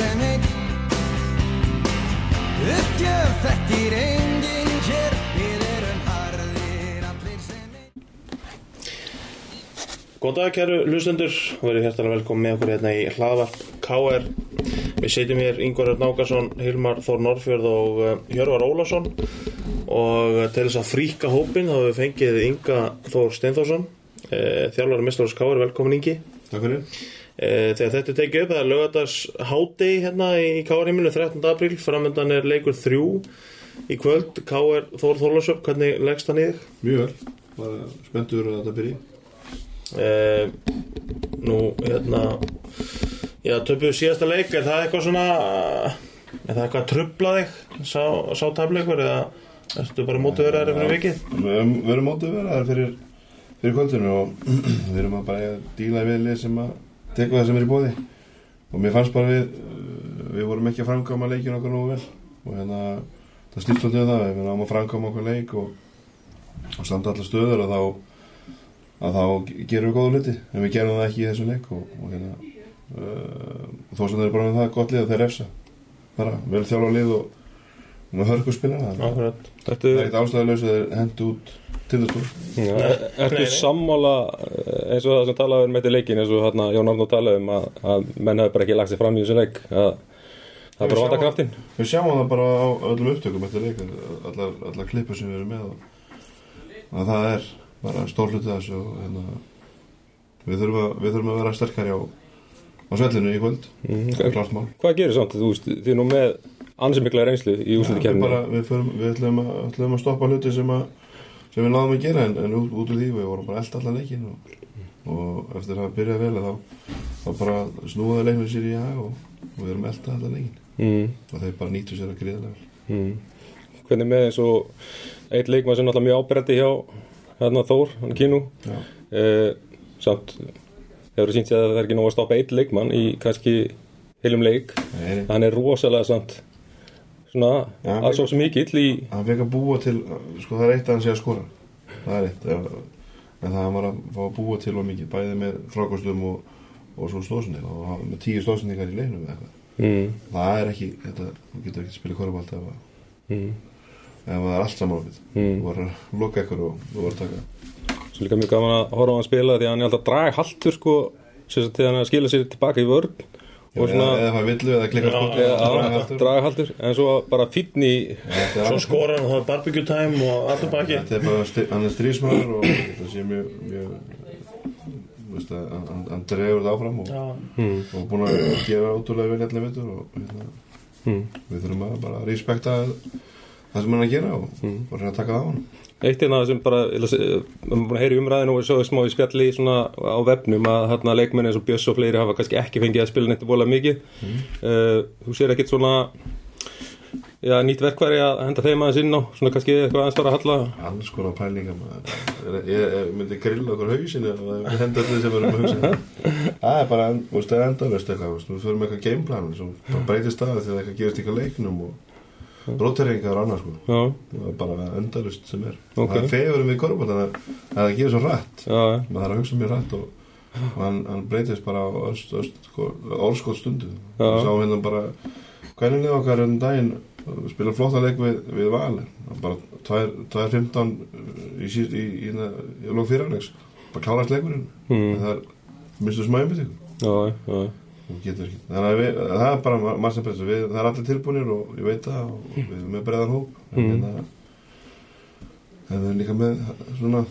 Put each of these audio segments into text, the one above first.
sem einn Uppgjöf þekkir enginn hér Við erum harðir allir sem einn Góð dag kæru hlustendur, verið hjertalega velkomin með okkur hérna í hlaðvarp KR. Við setjum hér Ingvar Örn Ákarsson, Hilmar Þór Norrfjörð og uh, Hjörvar Ólafsson og uh, til þess að fríka hópin þá hefur við fengið Inga Þór Steinþórsson, uh, þjálfari Mistlóðs KR, velkomin Ingi. Takk fyrir. Uh, þegar þetta er tekið upp, það er lögadags hádegi hérna í KR heimilinu 13. apríl, framöndan er leikur þrjú í kvöld, KR Þór Þólasöp, hvernig leggst það niður? Mjög vel. Bara spenntur að þetta byrji. Uh, nú, hérna Já, töpuðu síðasta leik Er það eitthvað svona Er það eitthvað að trubla þig Sá, sá tableikur eða Ertu bara mótið verið fyrir vikið Við erum- mótið þar fyrir, fyrir kvöldinu og við erum að bara díla við lið sem að teka það sem er í bóði. Og mér fannst bara við, við vorum ekki að framkama leikinu okkar nógu vel. Og hérna, það stýrt svolítið um það. Við náum að framkama okkar leik og, og standa allar stöður og þá, að þá gerum við góða hluti. En við gerum það ekki í þessum leik og, og hérna, uh, þó sem þeir eru bara með það gott lið að þeir refsa. Bara vel þjálfa lið og, með hörku spilana. Akkurat Það er ekkert ástæðalös að þeir hendu út tindastól. er, Nei, ertu sammála eins og það sem talaði um þetta leikin eins og hérna Jón Arnó talaði um að, að menn hefur bara ekki lagt sér fram í þessu leik að það er bara vanta kraftin Við sjáum það bara á öllum upptökum eftir leik, allar, allar klippur sem við erum með og að það er bara stór hluti af þessu og hérna, við, þurfum að, við þurfum að vera sterkari á, á svellinu í kvöld, mál. Hvað gerir samt, þú veist, er nú með ansið mikla reynslu í við, úslutikefni bara, við, förum, við ætlum, að, ætlum að stoppa hluti sem, sem við náðum að gera en, en út, út úr því við vorum bara elda allan leikin og, og eftir að byrja vel þá, þá bara snúða leiknum sér í hag og, og við erum elda allan leikin mm, og þeir bara nýtu sér að vel. mm. Hvernig með eins og eitt leikmann sem náttúrulega mjög ábyrjandi hjá hérna Þór, hann Kínu. Eh, samt hefur sínt sér að það er ekki nóg að stoppa eitt leikmann í kannski heilum leik. Nei, hann er rosalega samt svona hann alls svo mikill í hann fekk að búa til sko það er eitt að hann sé að skora. Það er eitt ef- en það var að fá að búa til og mikið bæði með frákostum og, og svo stóðsending og hann- með tíu stóðsendingar í leiknum eða eitthvað. Mm, það er ekki þetta, þú getur ekki að spila korfbalt ef, að- mm, það er allt saman opið Mm. þú var að loka ykkur og þú var að taka. Svo líka mjög gaman að horfa á hann spila því að hann er alltaf drag haltur sko sem sagt þegar hann að skila sér tilbaka í vörn eða, svona eða það villu eða klikkar Já, skottu ja, eða draga aftur. drag haltur en svo bara fínn í er Svo annars- skora hann og það er barbecue time og baki er bara, sti- hann er strísmaður og þetta sé mjög, mjög þú veist að hann, dregur þetta áfram og, Já, mm, og búin að gera ótrúlega vel allir veitur og hérna, mm. við þurfum að bara respekta það sem hann er að gera og Mm. reyna að taka það á hann Eitt hérna sem bara, heyra í umræðinu og svo smá í spjalli svona á vefnum að hérna leikmenn eins og Björs og fleiri hafa kannski ekki fengið að spila neitt bóla mikið. Uh, þú sér ekkert svona, já, nýtt verkværi að henda þeim aðeins inn á, svona kannski eitthvað aðeins fara að halla. alls konar pælinga maður. ég, ég myndi grilla okkur hausinu og það henda allir sem erum að hugsa það er bara, þú veist, það er endalust eitthvað, þú fyrir með eitthvað róteringar og annars sko. Já, það er bara endalust sem er. Ok. það er fegurum við korfbalt að það gerir svo rætt já, já. maður þarf að hugsa mjög rætt og, og hann, hann breytist bara á öst, orðskot stundu við sáum hérna bara hvernig okkar enn daginn spila flotta leik við, við val. Bara 2.15 í, í, í, í, lók fyrirlegs bara klárast leikurinn. Mm. það er minnstu smæðum við Við, það er bara margir sem við, það er allir tilbúinir og ég veit það og við erum með breiðan hóp. En Mm. hérna en við erum líka með svona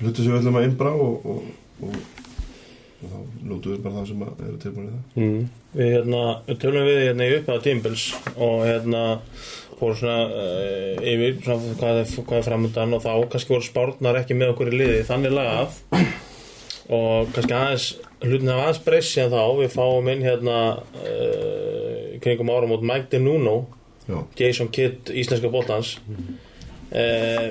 hluti sem við ætlum að innbrá og, og, og, og þá lútu við bara það sem eru tilbúinir það. Mm. Við hérna, tölum við hérna í upphæða tímbils og hérna fórum svona uh, yfir svona, hvað, er, er framöndan og þá kannski voru spárnar ekki með okkur í liði þannig lagað. Og kannski aðeins hlutin af aðeins breyst síðan þá. Við fáum inn hérna uh, kringum árum út Mike DeNuno Já, Jason Kidd, íslenska bóttans uh,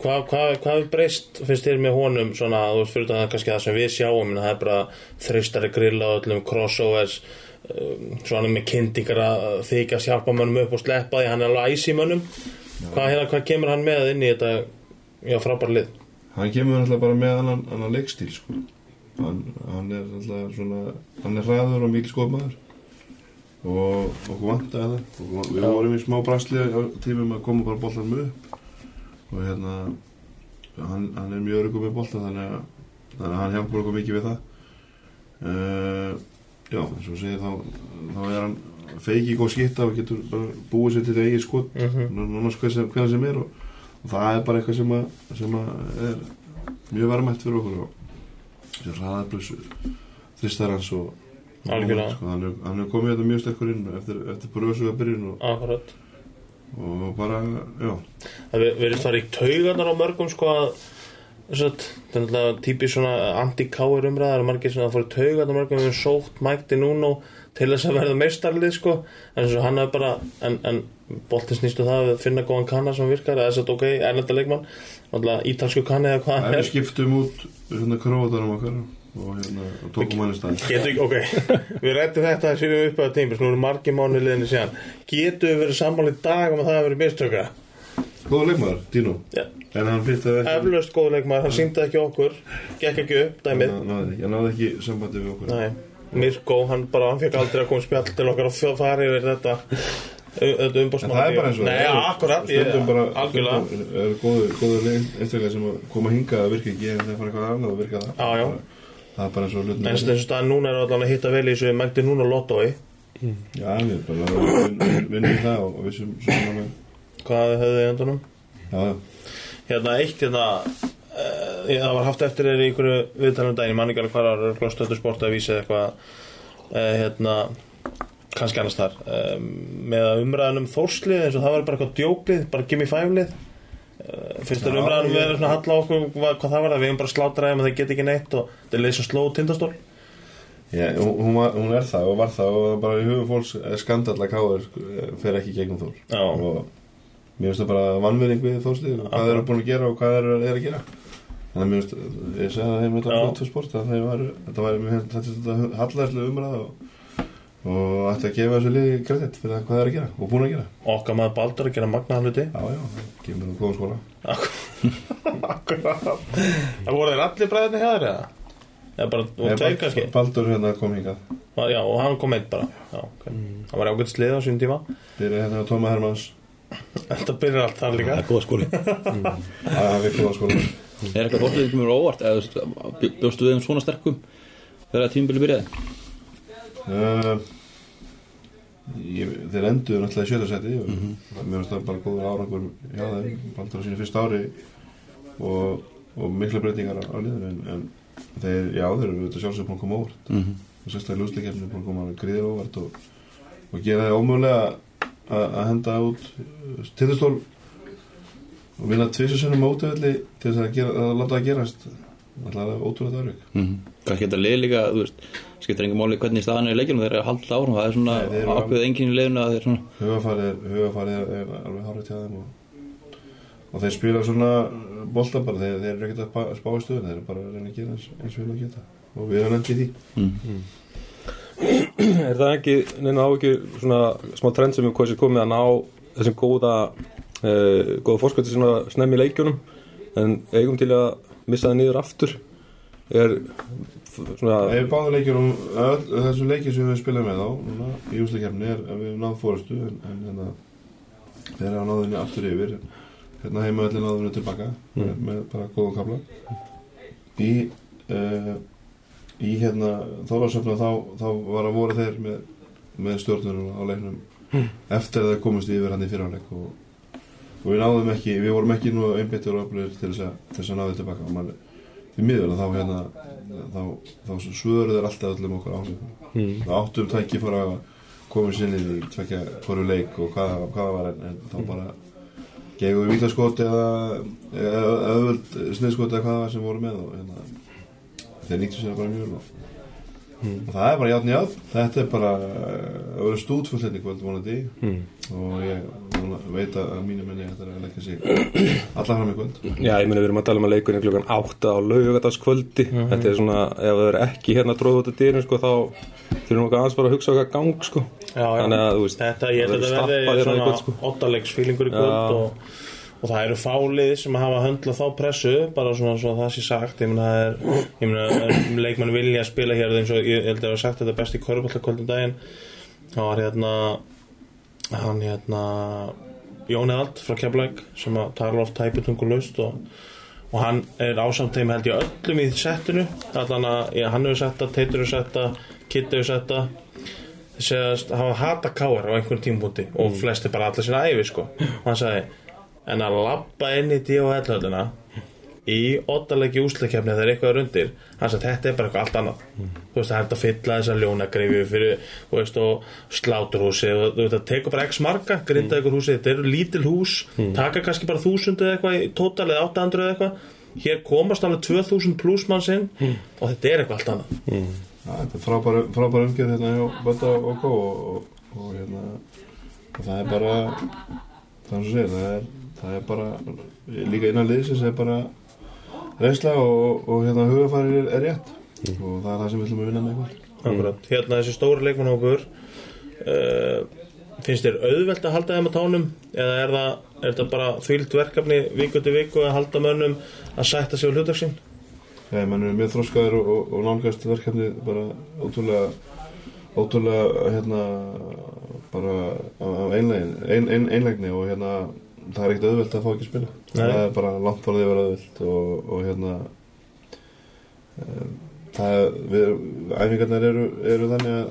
hvað hva, hva breyst finnst þér með honum? Svona, þú veist, fyrir það kannski það sem við sjáum en það er bara þristari grill á öllum crossovers um, svona með kyndingar að þykast hjálpa mönnum upp og sleppa því. Hann er alveg æs í mönnum. Hvað, hérna, hvað kemur hann með inn í þetta já, frábæra lið? Hann kemur alltaf bara með annan, annan leikstíl sko. Hann, hann er alltaf svona hann er hraður og mikil skopmaður. Og okkur vantaði það. Og við vorum í smá brasli tímum að koma bara boltan með upp. Og hérna hann, hann er mjög örugum með boltan þannig að, þannig að hann hjálpar okkur mikið við það. Uh, já, eins og segir þá, þá er hann feiki góð skitta og getur bara búið sér til eigið skot. Mhm. nánast hvað sem, hvað sem er og, og það er bara eitthvað sem að, sem að er mjög verðmætt fyrir okkur og sem hraðablus þristar hans og Algjörlega. sko, hann, er, hann er komið þetta mjög sterkur inn eftir, eftir bröðsuga byrjun og, Akkurat. og bara, já. Það virðist fara í taugarnar á mörgum sko að þannig að típi svona anti-káir umræðar margir sem að fóru taugarnar á mörgum við höfum sótt mækti núna til þess að verða meistarlið sko. En svo hann er bara en, en boltin snýstu það að finna góðan kanna sem virkar eða þess að ok, erlenda leikmann. Ítalsku kanni eða hvað Það er er. skiptum út hérna króvatanum okkar og hérna tókum hann í stað. ok, við rættum þetta að fyrir upp að tíma, nú eru margir mánu liðinni síðan. Getur við verið sammála í dag um að það hafi verið mistöka? Góða leikmaður, Dino. Já. En hann fyrtaði ekki Eflaust góðleikmaður, hann síndi ekki okkur Gekk ekki upp, dæmið. Hann náði ekki, sambandi við okkur. Mirko, hann bara, hann fekk aldrei að koma spjall til okkar og fara yfir þetta Þetta En umbóðsmann það er bara eins og það er. akkurat, ég, bara algjörlega. stundum eru góður, einstaklega sem að koma hingað að virka ekki en þeir fara eitthvað annað að virka það. Já, já. Það er bara eins og hlutin eins og staðan núna er allan að hitta vel í þessu Mægdi núna lottói. Já, við bara vin- vin- vinnum það og við sem Hvað höfðu þið endunum? Já, já, Hérna, eitt hérna uh, Það var haft eftir þér í einhverju viðtalum daginn Ég man ekki alveg hvað er Örgló stöðu sport að vísa eitthvað. Uh, Hérna kannski annars þar um, með að umræðan um þórslið eins og það var bara eitthvað djóklið, bara gimme fæflið uh, fyrst er Já, umræðan um ég- við erum svona halla á okkur hvað, hvað það var það, við erum bara slátraðið með það get ekki neitt og það er leið sem sló tindastól? Já, hún, var- hún er það og var það og bara í hugum fólks er skandall að káður fer ekki í gegnum þór. Já. og mér finnst það bara vannverðing við þórslið og hvað þeir eru búin að gera og hvað þeir eru er að gera. Þannig að mér finnst, ég segði það heim þetta Já. flott fyrir sport að þeir var, þetta var mér finnst þetta hallæðslega umræða og, og ætti að gefa þessu liði kredit fyrir hvað þeir eru að gera og búin að gera. Okkar maður Baldur að gera magnaðan hluti. Já, já, það kemur um góðum skóla. Akkurat. Það voru þeir allir bræðinni hjá þér eða? Eða bara, og tveir kannski? Baldur hérna kom hingað. Já, og hann kom einn bara. Já, ok. Það var ágætt slið á sín tíma. Byrjaði hérna á Tóma Hermanns. Þetta byrjar allt þar líka. Það er góða skóli. Að hann við góða skóla Er eitthvað sem eru óvart? Eða þú veist, bj- bjóstu við um svona sterkum þegar tímabili byrjaði? Uh, ég, þeir enduðu náttúrulega í sjöta seti og mér finnst það bara góður árangur hjá þeim, Baldur á sínu fyrsta ári og, og mikla breytingar á, liðinu en, en þeir, já, þeir eru auðvitað sjálfsög búin að koma óvart. Mm -hmm. og sérstaklega lúsleikefni búin að koma gríðir óvart og, og gera það ómögulega að henda út tindastól og vinna tvisar sinnum á útöfelli til þess að, gera, að láta það gerast alltaf ótrúlega örygg Kannski þetta leið líka, skiptir engum máli hvernig staðan er í leikjunum þeir eru að halda árum það er svona ákveð enginn í leiðinu að hugafarið er, er, er alveg hárið til þeim og, og þeir spila svona bolta bara, þeir, þeir eru ekkert að spá- í stöðun þeir eru bara að reyna að gera eins, eins vel og geta. Og við erum endið í því. Mm. Er það ekki, neina á ekki svona smá trend sem sér komið að ná þessum góða uh, góða fórskvætti svona snemmi í leikjunum? En eigum til að missa það niður aftur. Er svona Ef báðu leikjur um öll, þessu leikjur sem við spilum með þá núna, í úsleikefni er að við hefum náð fórastu en, en hérna, þeir hafa náðu henni aftur yfir. Hérna heima allir náðu henni tilbaka með, með bara góðum kapla í uh, í hérna þólarsöfna þá, þá var að voru þeir með, með stjórnunum á leiknum eftir að það komist yfir hann í fyrirháleik og, og við náðum ekki við vorum ekki nú einbyttur og öflugir til þess að, náðu tilbaka og mann, því miður þá hérna þá, þá svöruð þeir alltaf öllum okkur ásökum mm, við áttum tæki fór að koma sér inn í tvekja hverju leik og hvað, það var en, en þá bara gegum við vítaskot eða öðvöld sniðskot eða hvað það var sem voru með og hérna, þeir nýttu sér bara mjög vel og, og það er bara játn játn þetta er bara uh, að vera stútfullt hérna í kvöld vonandi mm. og ég vona, veit að mínu menni þetta er að leggja sig alla fram í kvöld Já, ég meina við erum að tala um að leikunni klukkan 8 á laugardagskvöldi Þetta er svona, ef það er ekki hérna tróð út af dýrin sko, þá þurfum við aðeins bara að hugsa okkar gang sko. Já, já. Þannig að, þú veist, Þetta, ég held að það þetta verður verði hérna svona kvöld, sko. ottalegsfílingur í Já. kvöld og, og það eru fálið sem hafa höndlað þá pressu bara svona svo að það sé sagt. Ég meina, það er, meina leikmann vilja að spila hér eins og ég held að það var sagt þetta best í korfballakvöldum daginn. Það var hérna hann hérna Jón Eðald frá Keflæk sem að tala oft tæputungulaust og, og hann er ásamt þeim held ég öllum í settinu. Allan að ja, hann hefur setta, Teitur hefur setta Kitt hefur setta segast hafa hata káar á einhvern tímpúti og flesti bara allir sína æfi sko. Og hann sagði en að labba inn í D.O.L. höllina í oddalegi úslakefni þegar eitthvað er undir. Hann sagði þetta er bara eitthvað allt annað. Þú veist það er hægt að fylla þessa ljónagreifi fyrir þú veist og sláturhúsi og þú veist það tekur bara x marga grinda ykkur húsi þetta eru lítil hús taka kannski bara þúsund eða eitthvað í tótal eða 800 eða eitthvað. Hér komast alveg 2000 pluss mann sinn og þetta er eitthvað allt annað. Já, þetta er frábær, frábær umgjörð hérna hjá Bötta og Kó og, og, og hérna og það er bara það er það er, það bara líka innan liðsins er bara reynsla og, og hérna hugafæri er, er rétt og það er það sem við ætlum að vinna með kvöld Akkurat. Hérna þessi stóri leikmannhópur uh, finnst þér auðvelt að halda þeim á tánum eða er það er þetta bara þvílt verkefni viku til viku að halda mönnum að sætta sig á hlutaksinn? Nei, mann er mjög þróskaður og, og, og nálgast verkefni bara ótrúlega ótrúlega hérna bara af einlegin, ein, ein, einlegni og hérna það er ekkert auðvelt að fá ekki að spila. Nei. það er bara langt frá því að vera auðvelt og, og hérna um, það við, æfingarnar eru, eru þannig að,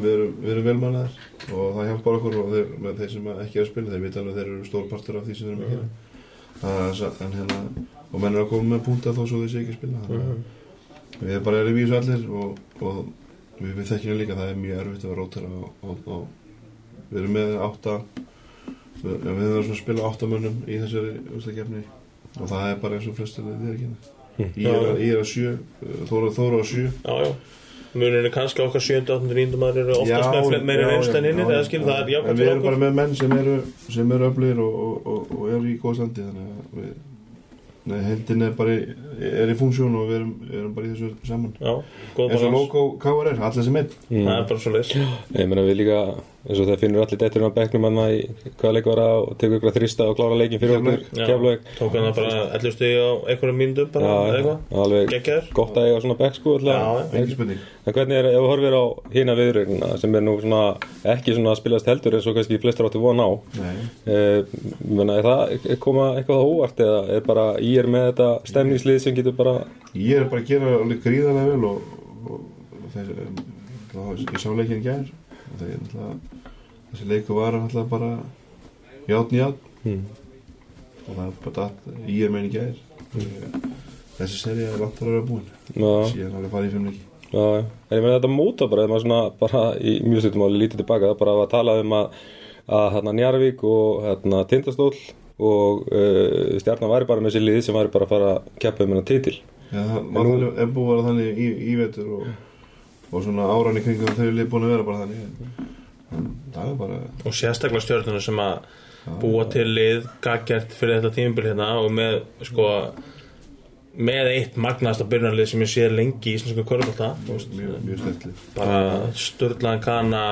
við erum, við erum velmannaðir og það hjálpar okkur og þeir, með þeir sem ekki er að spila þeir vita alveg að þeir eru stór partur af því sem við erum að gera. Er sa- en hérna og menn er að koma með púnta þó svo þeir sé ekki að spila þannig að við bara erum í þessu allir og, og við, við þekkjum líka að það er mjög erfitt að rótera og, og, og við erum með átta við, við erum svona að spila átta mönnum í þessari ústakefni og það er bara eins og flestur við erum ekki ég er að- að sjö Þóra, Þóra á sjö Já, já er kannski okkar 7. 8. 9. maður eru oftast með meira já, reynslu en já, eða skil það er jákvæmt við fyrir erum bara okkur með menn sem eru sem eru öflugir og, og, og, og eru í góð standi þannig að við Nei, heldin er bara í, er í funksjón og við erum, við erum bara í þessu saman. Já, góð eins og logo KR er, allir sem einn. Það er bara svo leis. Ég meina við líka, eins og það finnur allir detturinn á bekknum hann í hvaða leik var að og tekur ykkur að þrista og klára leikin fyrir okkur. Já, Keflavík. tók hann það bara 11 stigi á einhverjum mínútum bara eða eitthvað. alveg Geggjaður gott að eiga svona bekk sko En hvernig er, ef þú horfir á hína viðrögnina sem er nú svona ekki svona að spilast heldur eins og kannski flestir áttu von á Nei. eh, menna, er það eða er er með þetta stemningslið sem getur bara Ég er bara að gera alveg gríðarlega vel og, og, þá, ég sá leikin í náttúrulega, þessi leiku var náttúrulega bara játn játn hmm. og það er bara datt ég er megin í gær. Ég- þessi seri er langt að vera búin. Síðan alveg farið í fimm leiki. Já, en ég meina þetta móta bara, þegar maður svona bara í mjög stundum áli lítið tilbaka, það bara var að tala um að, að hérna Njarvík og hérna Tindastóll og uh, stjarnan væri bara með sér lið sem væri bara að fara að keppa um hennar titil. Já, það er búið að vera þannig í, í vetur og, og svona áran í kringum þau er búin að vera bara þannig. Er bara og sérstaklega stjórnuna sem að búa til lið gaggjart fyrir þetta tímabil hérna og með sko með eitt magnaðasta byrjunarlið sem ég sé lengi í íslensku körfbalta mjög, mjög stertlið bara Sturlaðan Kana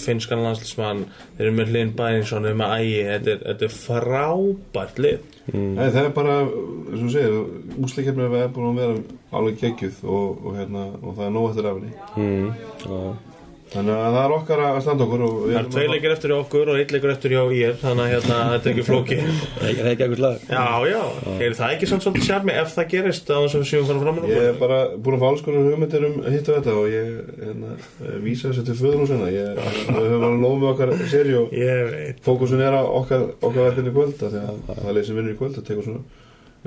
finnskan landslismann þeir eru með Linn Bærinsson, þeir eru með Ægi þetta er, þetta er frábært lið. Nei, það er bara, eins og þú segir, úsleikefni er búin að vera alveg geggjuð og, og, hérna, og það er nóg eftir afni. mm. Þannig að það er okkar að standa okkur og við það er tvei leikir eftir hjá okkur og eitt leikur eftir hjá ír þannig að hérna, þetta er ekki flóki Það er ekki- er eitthvað slag já, já, er það ekki samt svolítið sjarmi ef það gerist á þess að við séum fara fram með Ég er bara búin að fá alls konar hugmyndir um hitt og þetta og ég hérna, eh, vísa þessu til föður og svona. Ég, við höfum alveg nóg með okkar seri og ég veit. fókusun er á okkar, okkar verðinni kvöld af því að það er leið sem vinnur í kvöld að teka svona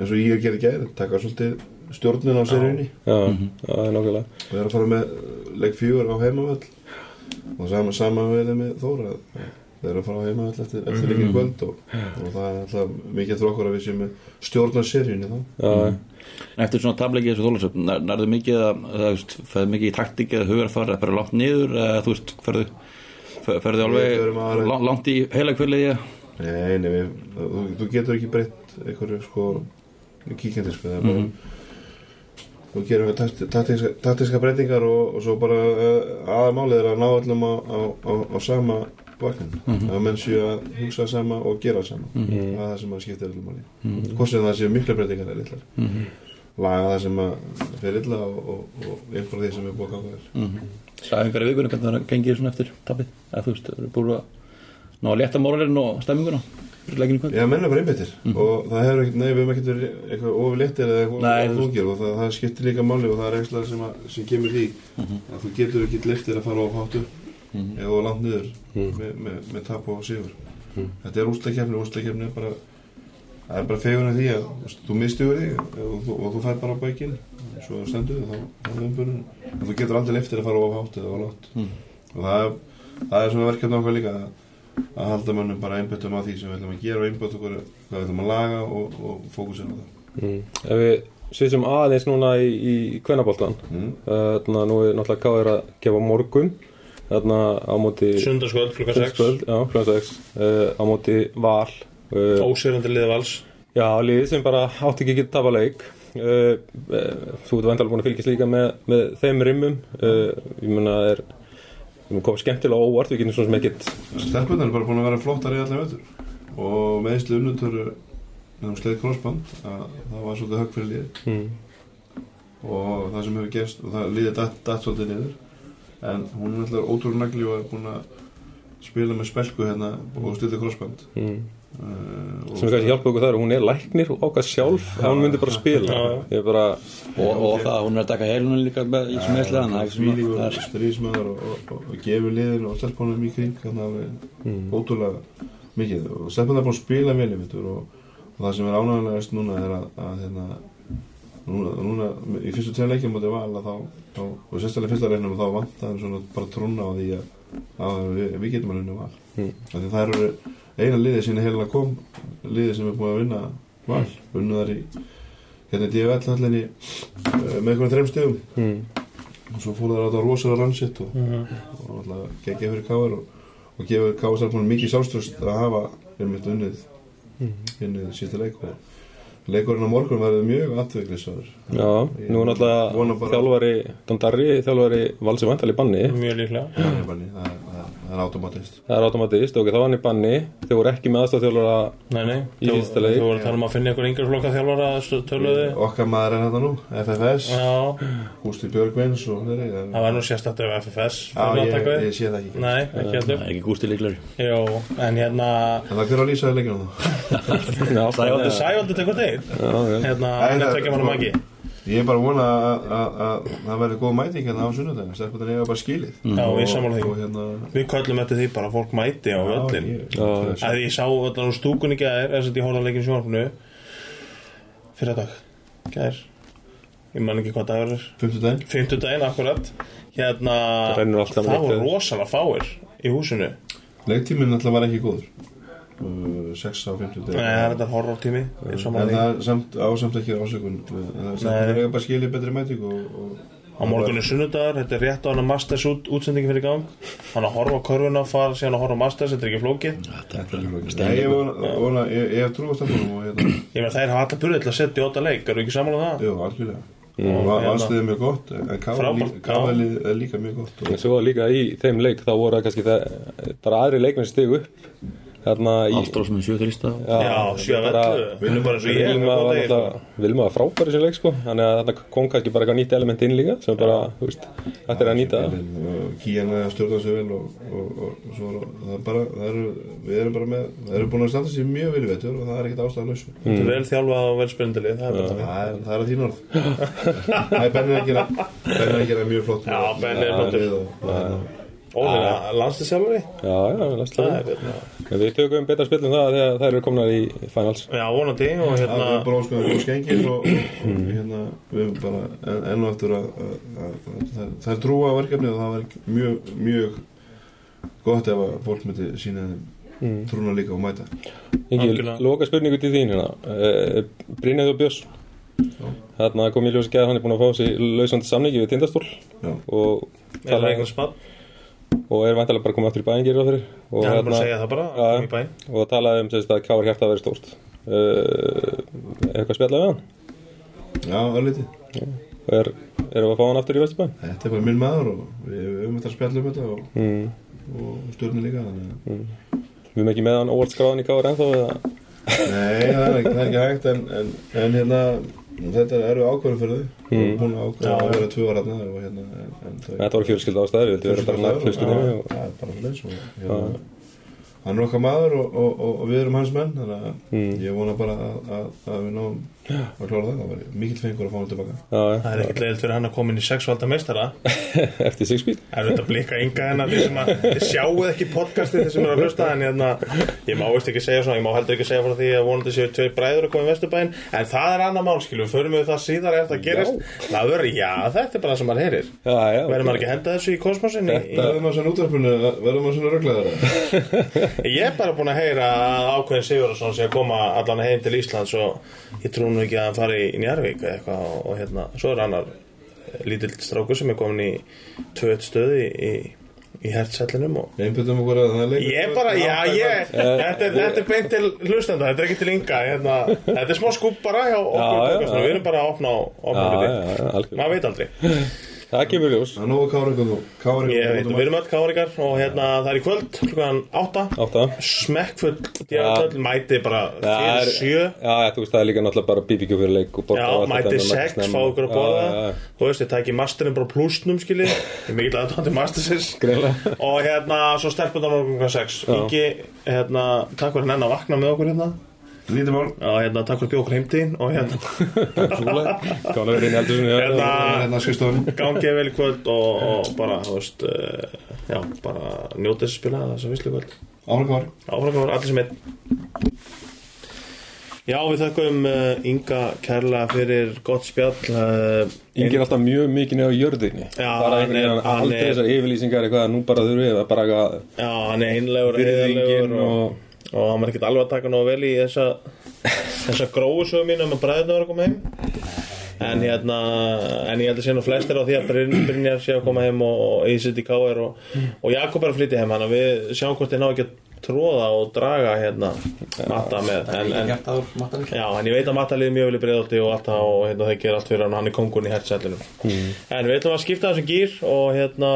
eins og ég er gerði gæri, taka svolítið stjórnin á seríunni Já, það er nákvæmlega. Og er að fara með leik fjögur á heimavöll. Og sama, sama verið með Þóra. Þeir eru að fara á heimavöll eftir, eftir leikin í kvöld og, og það er alltaf mikið okkur að við séum með stjórnar seríunni þá. Já, Eftir svona tableiki þessu þólasöfn nærðu mikið að, það, ferðu mikið í taktík eða hugarfar, eða bara langt niður eða þú veist, ferðu fer- ferðu Við alveg langt í heila kvöli Nei, nei, við, þú, þú getur ekki breytt einhverju sko kíkjandi sko, það er bara þú gerir við takt- taktíska, taktíska breytingar og, og svo bara uh, aðamálið er að ná öllum á, á, á, á sama vagnin, að menn séu að hugsa sama og gera sama. Það er það sem að skipta öllum máli. Hvort sem það séu mikla breytingar eða litlar. Laga það sem að fer illa og, og, og einhver því sem er búið að ganga vel. Sæðingar í vikunum, hvernig það gengir svona eftir tapið eða þú veist, það eru búin að ná að létta móralinn og stemminguna Já, menn er bara einbyttir og það hefur ekkert, nei, við hefum ekkert verið eitthvað ofurléttir eða eitthvað ofurlungir og það, það skiptir líka máli og það er einslega sem, að, sem kemur því að þú getur ekki liftir að fara á hátu eða á langt niður með, með, með tap og sigur. Þetta er úsleikefni, úsleikefni er bara það er bara fegunni því að þú veist, þú mistugur þig og, þú- og þú fær bara á bækin svo stendur þig, þá þá er umbyrðin en þú getur aldrei liftir að fara á hátu eða á langt og það, er- það er svona verkefni okkar líka að að halda mönnum bara einbyttum á því sem við ætlum að gera og einbytt okkur hvað við ætlum að laga og, og fókusin á það. Mm. Ef við sýsum aðeins núna í, í kvennaboltan mm. Þarna nú er náttúrulega káðir að gefa morgun Þarna á móti Sundarskvöld klukkan 6 Sundskvöld, Já, klukkan 6 uh, Á móti val uh, Ósýrandi liði vals. Já, liðið sem bara átti ekki að geta tapa leik. Uh, uh, Þú ert vandalega búin að fylgjast líka með, með þeim rimmum. Uh, Ég meina það er Við komið skemmtilega óvart Við getum svona sem ekkit Stelpunar er bara búin að vera flottar í allir veitur og meðisli unnundöru með um sleið krossband að það var svolítið högg fyrir liðið mm. og það sem hefur gerst og það liðið datt, datt svolítið niður en hún er alltaf ótrúlega nagli og er búin að spila með spelku hérna og stilti krossband Mm. Uh, Sem er kannski hjálpa okkur þar Hún er læknir og ákvað sjálf að Hún myndi bara spila er bara og, og það, hún er að taka heilunum líka með, í sem er Svíli svona- og það stríðismæður og, og, og, og gefur liðinu og stelpunum í kring að mm. ótrúlega mikið og stelpunum er búin að spila vel og, og það sem er ánægilegast núna er að, að hérna, núna, núna í fyrstu tveim leikjum mútið val að þá, þá og sérstaklega fyrsta reynum þá vantaði svona bara trúna á því að, að við, við getum að vinna val Mm. það eru eina liðið sinni heila kom liðið sem er búin að vinna val unnu þar í hérna í DFL allinni með einhvern þreim stegum Mm. og svo fór það að það rosalega rannsett og, og alltaf geggja fyrir káar og, og gefur káar stelpunum mikið sjálfströst að hafa einmitt unnið unnið sísta leik og leikurinn á morgun verður mjög aðtöðglisar Já, nú er náttúrulega þjálfari Dondari, þjálfari Valsi Vantali banni. Mjög líklega. Það er, bara- það, það, það er automatist. Það er automatist, ok, þá var hann í banni. Þau voru ekki með aðstofþjálfara Nei, nei. Í Þú fyrsta leik. þú voru að tala um að finna einhver yngur flokka þjálfara töluði okkar maður er þetta nú, FFS Já, Gústi Björgvins og þeirri það var nú sérstætt ef FFS Já, fyrir að ég, taka ég sé það ekki. Nei, ekki það heldur ekki gústi líklar Jó, en hérna en það hver á lýsaði leikinu þá. Sævaldur. Tekur þeir Já, ok Hérna, Er það- ég er bara að vona að- að að það verður góð mæting hérna á sunnudaginn. Stelpunum eiga bara skilið. Já, við því. hérna Við köllum eftir því bara að fólk mæti á völlin ég- Já. að ég sá allan úr stúkunni gæðir þess að ég að leikinu sjónarfinu fyrir dag gæðir ég man ekki hvað dagur er. Fimmtudaginn. Fimmtudaginn akkurat. Hérna Það rennur allt saman það eitt voru veður. rosalega fáir í húsinu. Leiktíminn alltaf var ekki góður 6 á 50 Nei, það er þetta horror tími en það er samt, ásamt ekki ásökun. Það er að bara skilja betri mæting og, og á morgun er sunnudagur, þetta er rétt á hann að Masters út, útsendingi fyrir gang. Hann að horfa á körfuna, fara síðan að horfa á Masters þetta er ekki flókið. Þetta er ég vona- vona, ég ég hef trú á stafnum og hérna, ég meina þær hafa allar burðið til að setja í óta leik eru ekki sammála um það? jú, algjörlega. Og va- hérna. er mjög gott en káðalið er líka mjög gott En og, svo líka í þeim leik þá voru það kannski það, bara aðri leikmenn stig upp Sjötu lista. Já, sjö af bara- ellu, vinnum bara eins og ég Vilma góð var náttúrulega Vilma var frábæri sem leik sko. Þannig að þetta kom kannski bara eitthvað nýtt element inn líka sem bara, þú veist, þetta er að nýta það. Og Kíana stjórna sig vel og, og, og, og svo er það er bara það eru, við erum bara með það eru búin að standa sér mjög vel í vetur og það er ekkert ástæðan lausu Þetta er vel þjálfað og vel spyrndilið, það er bara það það að þín orð. Það er Benni að gera mjög flott. Já, Benni er flottur. Og- og hérna, Ólega, landslisjálfari? Já, já, Það næstlega er hérna. Við tökum betra spilum það þegar þær eru komnar í finals. Já, vonandi og Það hérna er bara ósköðum góð skengir og, og hérna, við erum bara en, enn og eftir að, að, að, að það, það er trúa verkefni og það var mjög, mjög gott ef að fólk myndi sína þeim trúna líka og mæta. Ingi, Algjörlega. loka spurningu til þín hérna. Uh, Brynjaður Björns Þarna kom ég ljósi gæð hann er búin að fá sér lausandi samningi við tindastól Já. og, Er það eitthvað spann? Og er vantilega bara komið aftur í bæinn gerir það fyrir? Og, bara hérna- að segja það bara, Já. kom í bæ og talaði um sérst, að Káar hjarta að vera stórt. Uh, eitthvað spjallað við hann? Já, örlítið. Er, erum við að fá hann aftur í Vesturbæn Þetta er bara minn maður og við við höfum þetta að spjalla um þetta og, mm. og stjórnum líka þannig að við erum ekki með hann óvart skráðan í Káar ennþá eða? Nei, er það er ekki hægt en, en, en hérna þetta eru ákvörðum fyrir þau. Mm. og hún ákvörðum að vera tvö ára og hérna en, en Þetta var fjölskylda ástæður, við vildum vera bara nægt fjölskyldinni Já, og það er bara leys og hérna, hann er okkar maður og, og, og, og við erum hans menn þannig að Mm. ég vona bara að, að, að við náum að klára það. Það var mikill fengur að fá hann tilbaka. Já, Það er ekkert leiðilt fyrir hann að koma inn í sexvalda meistara. Eftir speed? Það er þetta blika ynga hennar því sem að þið sjáuð ekki podcastið þeir sem eru að hlusta en hérna, ég má veist ekki segja svona ég má heldur ekki segja frá því að vonandi séu tveir bræður að koma í Vesturbæinn en það er annað mál skilu, við förum við það síðar ef það gerist. Það verður, já, þetta er bara það sem maður heyrir. Verður maður ekki að henda þessu í kosmosin í, verðum að svona ég er bara búin að heyra að ákveðin Sigurðarsson sé að koma allan heim til Íslands og ég trú nú ekki að hann fari í Njarvík eitthvað og, og hérna, svo er annar eh, lítill strákur sem er komin í tvöð stöði í, í hertsellinum og einbyttum okkur að það er leikur. Ég bara, já, ég, þetta, er- er beint til hlustenda, þetta er ekki til ynga, hérna, þetta er smá skúp bara við erum bara að opna maður veit aldrei. Það kemur ljós. Það er nógu káringu þú við erum öll káringar og hérna, það er í kvöld, klukkan átta, Átta. Smekkfull, djáðall, mæti bara fyrir er- sjö, Já, þú veist, það er líka náttúrulega bara BBQ fyrir leik mæti þetta, en sex, snemma. fá ykkur að borða, þú veist, ég tæki masterinn bara skilji, ég er mikill aðtöndi mastersins. Og hérna, svo morgun klukkan sex, ekki, hérna, takk fyrir henn að vakna með okkur hérna. Lítið mál Já, hérna, takk fyrir okkur heimtíðin og hérna, að vera inn í eldur sinni hérna hérna gangið vel í kvöld og, og bara, þú veist, uh, já, bara njóta þess að spila þess að visslu kvöld. ára kári Áfram var allir sem einn. Já, við þakkum uh, Inga kærlega fyrir gott spjall. Uh, Ingi er alltaf mjög mikið neða á jörðinni Já, Bara hann er- er- þessar yfirlýsingar eitthvað Nú bara þurfum við að bara eitthvað já, hann er einlegur, heiðarlegur og, og- og hann var ekkert alveg að taka nógu vel í þessa, þessa gróu sögum mín um að bræðinu var að koma heim. En hérna, en ég held að sé nú flestir á því að Bryn- Brynjar sé að koma heim og, og Ísitt í K.R. og, og Jakob er að flytja heim, hann að við sjáum hvort þið ná ekki að tróða og draga hérna matta með. En, en, Já, en ég veit að Matta liði mjög vel í breiðaldi og alltaf og hérna þeir gera allt fyrir hann og hann er kongurinn í hertsællinum En við ætlum að skipta þessum gýr og hérna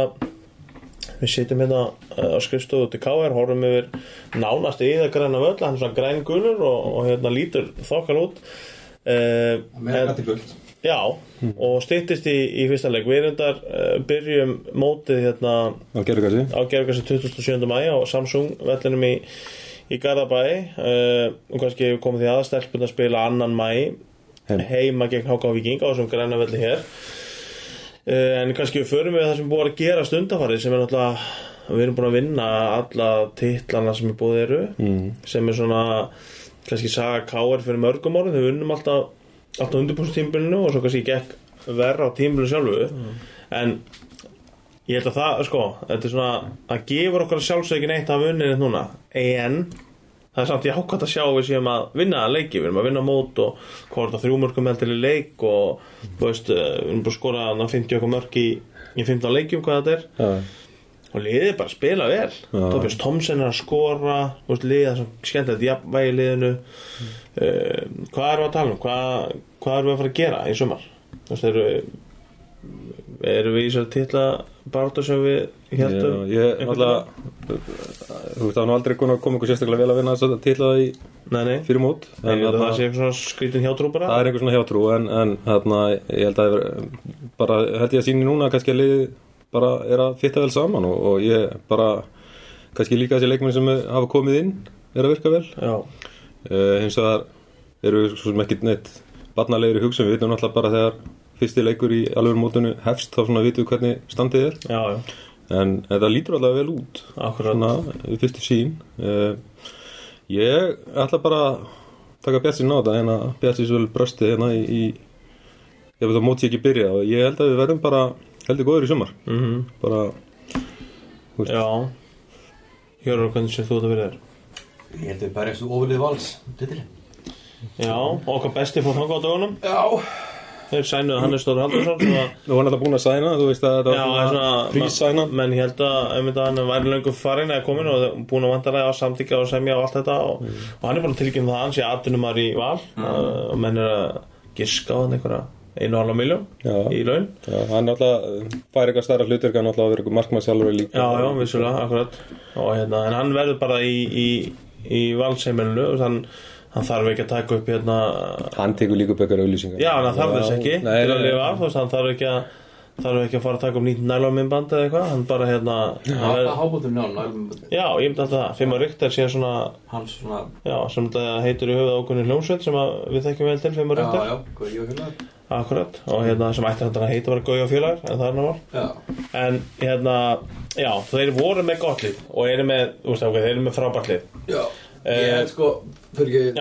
við sitjum hérna uh, á skrifstofu til KR horfum yfir nánast það græna völl hann er svona græn gulur og, og hérna lítur þokkal út. Uh, Með gæti guld Já, og styttist í, í fyrsta leik við reyndar uh, byrjum mótið hérna á gerðugasi 27. mæ á Samsung vellinum í, í Garðabæ. Uh, og kannski hefur komið því aðstelpun að spila annan mæ Heim. heima gegn HK Viking á þessum græna velli hér en kannski við förum við það sem er búið að gera stundafarið sem er náttúrulega við erum búin að vinna alla titlana sem er búið eru mm. sem er svona kannski saga K.R. fyrir mörgum árum þau vinnum alltaf alltaf undirbúst tímbilinu og svo kannski gekk verra á tímbilinu sjálfu en ég held að það, sko, þetta er svona að gefur okkar sjálfsögin eitt af unninni núna en það er samt jákvæmt að sjá að við séum að vinna að leiki, við erum að vinna mót og hvort að þrjú mörgum heldur í leik og þú veist, eh, við erum bara að skora þarna 50 okkur mörg í, í 15 leikjum hvað þetta er. Já, og liðið er bara að spila vel. Tobias Thompson er að skora veist, liðið er svo skemmtilegt jafnvægi liðinu. Uh, hvað við að tala um? Hvað, hvað við að fara að gera í sumar? Þú veist, eru erum við í þessari titla baráttu sem við Já, heldum ég einhvern alltaf Þú veist, það var nú aldrei komið komið ykkur sérstaklega vel að vinna þess að til það í nei, nei, fyrir mót en en það þarna- sé eitthvað svona skrítin hjátrú bara. Það er einhver svona hjátrú en, en þarna, ég held að það er bara held ég að síni núna kannski að liði bara er að fitta vel saman og, og ég bara kannski líka þessi leikmenn sem hafa komið inn er að virka vel. Já, uh, hins vegar eru við svo sem ekki neitt barnalegir í hugsun, við vitum náttúrulega bara þegar fyrsti leikur í alveg mótunu hefst þá svona vitum við hvernig standið er. Já, já, en þetta lítur allavega vel út. Akkurat. Svona við fyrstu sín uh, ég ætla bara að taka bjart sín á þetta hérna bjart sín svo vel brösti hérna í, í ég veit að móti ekki byrja og ég held að við verðum bara heldur góður í sumar. Mm bara veist. já. Hjörur, hvernig sér þú þetta fyrir þér? Ég held að við berjast úr ofilið vals titili. Já, okkar besti fór þangað á dögunum. Já þeir sænuðu Hannes Stóri Haldursson að Nú var alltaf búin að sæna, þú veist að þetta er svona prísæna menn ég held að einmitt að hann væri löngu farin eða komin og búin að vantarlega á samtíkja og semja og allt þetta og, og hann er búin að tilkynna það að hann sé aðtunumar í val. Uh, og menn er að giska á hann einhverja einu halva miljón í laun. Já, hann alltaf fær eitthvað stærra hlutverk hann alltaf að vera eitthvað markmann sjálfur líka. Já, já, vissulega, akkurat. Og, hérna, en hann verður bara í, í, í valsheimilinu og hann, hann þarf ekki að taka upp hérna Hann tekur líka upp eitthvað auðlýsingar Já, hann þarf þess ekki Nei, til að lifa af, þú veist, hann þarf ekki að þarf ekki að fara að taka upp nýtt nælóminnband eða eitthvað, hann bara hérna hann Það er, er hábútum njálum Já, ég myndi alltaf það, Fimmar Ríktar sé svona Hans svona já, sem þetta heitur í höfuð ákunni hljómsveit sem að við þekkjum vel til Fimmar Já, Ríktar já, hvað ég var félag Akkurat, og hérna sem ætti hann að heita bara Gauja félagar, en það er náttúrulega Já, En hérna, já, þeir voru með gott lið og eru með, ok, þeir eru með frábært lið. Já Ég held sko, fyrir ekki,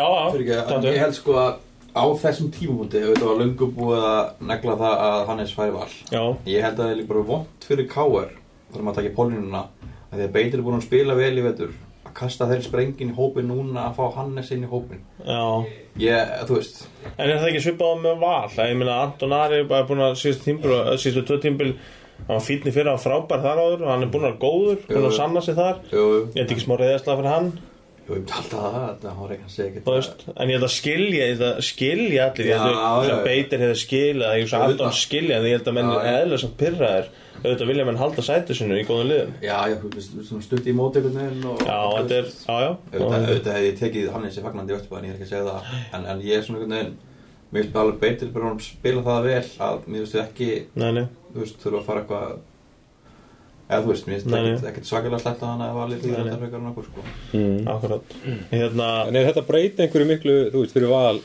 taktu. Ég held sko að á þessum tímumúti Þetta var löngu búið að negla það að Hannes færi val. Já, Ég held að það er líka bara vont fyrir KR Þegar maður takja pólununa að Því að Beitir er búin að spila vel í vetur Að kasta þeir sprengin í hópin núna Að fá Hannes inn í hópin já. Ég, þú veist. En er það ekki svipað með val? Ég meina, Anton Ari er bara búin að síðustu tvö tímbil hann var fínni fyrir að frábær þar áður hann er búin að góður, búin að sanna sig þar. Ég veit ekki smá reyðaslega fyrir hann jú, ég myndi alltaf það Þetta hann var ekki að segja ekki þú veist, en ég held að skilja ég held að skilja allir, ég held að já. Beitir hefði skilja ég held að Anton Auðvitað. skilja, en ég held að menn er já. eðlega samt pyrraðir auðvitað vilja menn halda sætu sinu í góðum liðum Já, já, stutt í móti einhvern veginn og- Já, þetta er, já, já Auðvitað, og, auðvitað hef ég tekið Hannes í fagnandi í Östubæðin, ég er ekki að segja það en, en ég er svona einhvern veginn Mér finnst alveg beitir bara að spila það vel að mér finnst þau eða þú veist, mér finnst ekkert- svakalega slætt að hana að nei. þetta frekar en okkur sko. Mm. akkurat. Hérna, En er þetta breyta einhverju miklu, þú veist, fyrir val?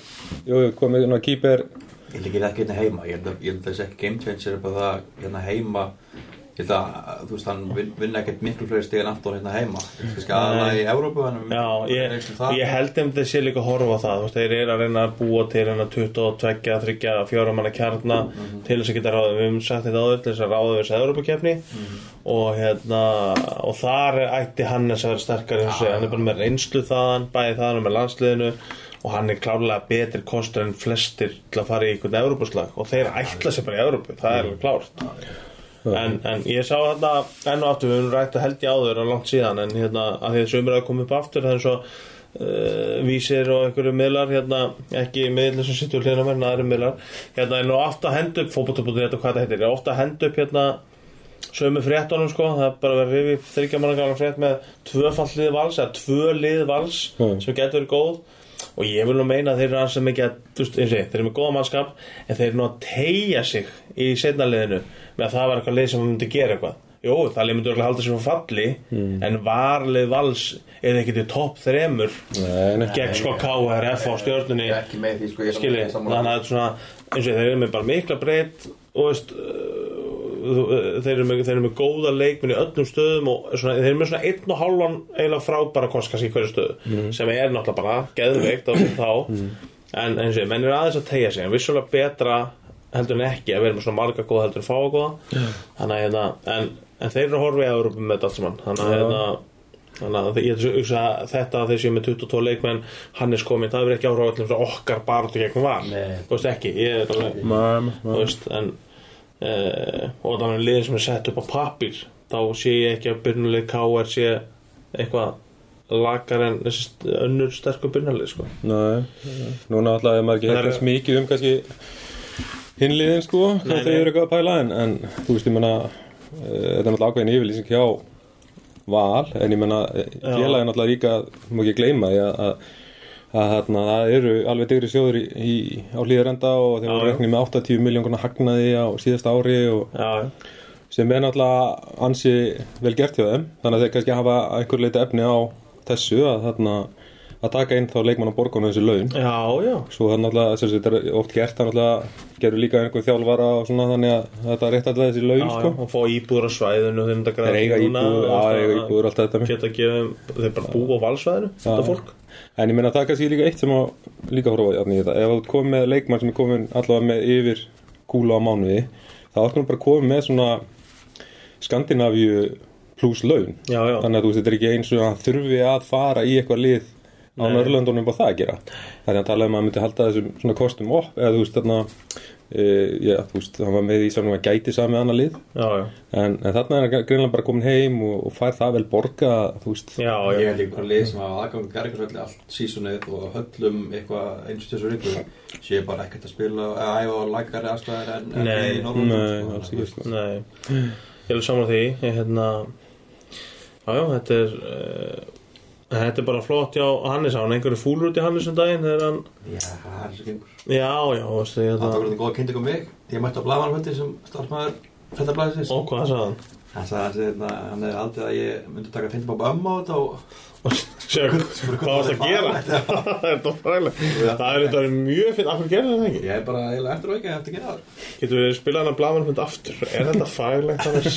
Jú, komið svona kýper Ég held ekki hérna heima, ég held að, þessi ekki game changer upp að það hérna heima ég held að, þú veist, hann vin- vinna ekkert miklu fleiri en Anton hérna heima. Aðalega í Já, ég, ég held um þetta sé líka að horfa á það. Veist, þeir eru að reyna að búa til hérna 22, 3, 4 manna kjarna Mhm. til þess að geta ráðið, við sagt þetta áður til þess að ráða við þessu Európa-kefni Mhm. og hérna og þar ætti Hannes að vera og segja, hann er bara með reynslu þaðan bæði þaðan með landsliðinu. Og hann er klárlega betri kostur en flestir til að fara í einhvern Európuslag og þeir ætla sér bara í Európu, það er klárt en, en ég sá þarna enn og aftur, við höfum rætt að held ég áður og langt síðan en hérna að því þessu umræða kom upp aftur það er svo uh, vísir og einhverju miðlar hérna, ekki miðlur sem sittur hlýðna með en aðri miðlar hérna nú ofta að henda upp fótbolta.net og hvað það heitir, ofta að henda upp hérna sömu fréttunum sko, það er bara að vera rifið þryggja manna gala frétt með tvöfall lið vals eða tvö lið vals Mm. sem getur verið góð og ég vil nú meina að þeir eru sem ekki að, þú veist, eins og ég, þeir eru með góða mannskap en þeir eru nú að tegja sig í setna liðinu með að það var eitthvað lið sem myndi gera eitthvað. Jú, það lið myndi örugglega halda sér frá falli en varlið vals er ekki til topp þremur Nei, nei. gegn sko KRF á stjórnunni Ég er ekki með því sko, ég er skilji, þannig að þetta er svona eins og þeir eru með bara mikla breytt og veist uh, þeir eru með, þeir eru með góða leikminn í öllum stöðum og svona, þeir eru með svona einn og hálfan eiginlega frábæra kost kannski í hverju stöðu sem er náttúrulega bara geðveikt á þá. En eins og ég, menn er aðeins að tegja sig en vissulega betra heldur en ekki að vera með svona marga góða heldur en fáa góða þannig að hérna, en, en þeir eru að horfa í Európa með allt saman. Þannig að Já. hérna Þannig að ég hugsa að þetta að þeir séu með 22 leikmenn Hannes komið, það verður ekki áhrá allir fyrir okkar barðu gegn Nei. Þú veist ekki, ég er alveg Þú veist, en uh, og þannig að liðin sem er sett upp á pappir þá sé ég ekki að byrnuleg KR sé eitthvað lagar en önnur sterkur byrnuleg sko. Nei, núna alltaf er maður ekki Það er- mikið um kannski hinliðin sko, hvað þau eru eitthvað að pæla en, en þú veist, ég menna þetta er náttúrulega ákveðin yfirlýsing hjá val, en ég menna félagin náttúrulega líka, má ekki gleyma að, að, þarna, það eru alveg digri sjóður í, í, á hlýðarenda og þeir voru reknið með 80 miljónuna hagnaði á síðasta ári og Já, sem er náttúrulega ansi vel gert hjá þeim. Þannig að þeir kannski hafa einhver leiti efni á þessu að þarna að taka inn þá leikmann á borgunum þessi laun. Já, já. Svo það er náttúrulega, þetta er oft gert það náttúrulega, gerur líka einhver þjálfara og svona þannig að þetta er rétt alltaf þessi laun Já, sko. og fá íbúður á svæðinu mynda þeir eiga íbúður, já, eiga íbúður alltaf þetta. með. geta gefum, þeir bara búa á valsvæðinu þetta fólk. En ég meina það er kannski líka eitt sem á líka horfa í þetta, ef þú komið með leikmann sem er komin allavega með yfir kúla á mánuði, þá áttum bara komið með svona Skandinavíu pluss laun. Þannig að þú veist, þetta er ekki eins og að þurfi að fara í eitthvað lið á. Norrlöndunum bara það að gera. Þannig að tala um að hann myndi halda þessum svona kostum upp eða þú veist þarna e, já, þú veist, hann var með í samlega gæti sami annað lið. Já, já, en, en þarna er hann greinlega bara komin heim og, og fær það vel borga þú veist, já, Ég held ekki bara lið sem hafa aðgang Garðarsvelli allt sísonið og höllum eitthvað eins og þessu viku sé bara ekkert að spila eða æfa á lækari aðstæðar en, en Nei, nei, sko. alls ekki sko. Nei, ég vil saman því ég, hérna, já, já, þetta er uh, Þetta er bara flott hjá Hannes. Á hann einhverju fúlur út í Hannes um daginn þegar hann, Já, það er svo gengur já, já, veistu, ég Það var þetta góða kynning um mig. Ég mætti á blaðmannfundi sem starfsmæður Frettablaðisins Og hvað sagði hann? Hann sagði að hérna, hann hefði aldrei að ég myndi taka fyndum á ömmu á þetta og Sér, hvað varst að gera? Þetta er fræðilegt Það er þetta mjög fint, af hverju gerði það ekki? ég er bara eiginlega eftir og ekki eftir að gera það. Getur við spilað hann að blamanfund aftur? Er þetta faglegt annars?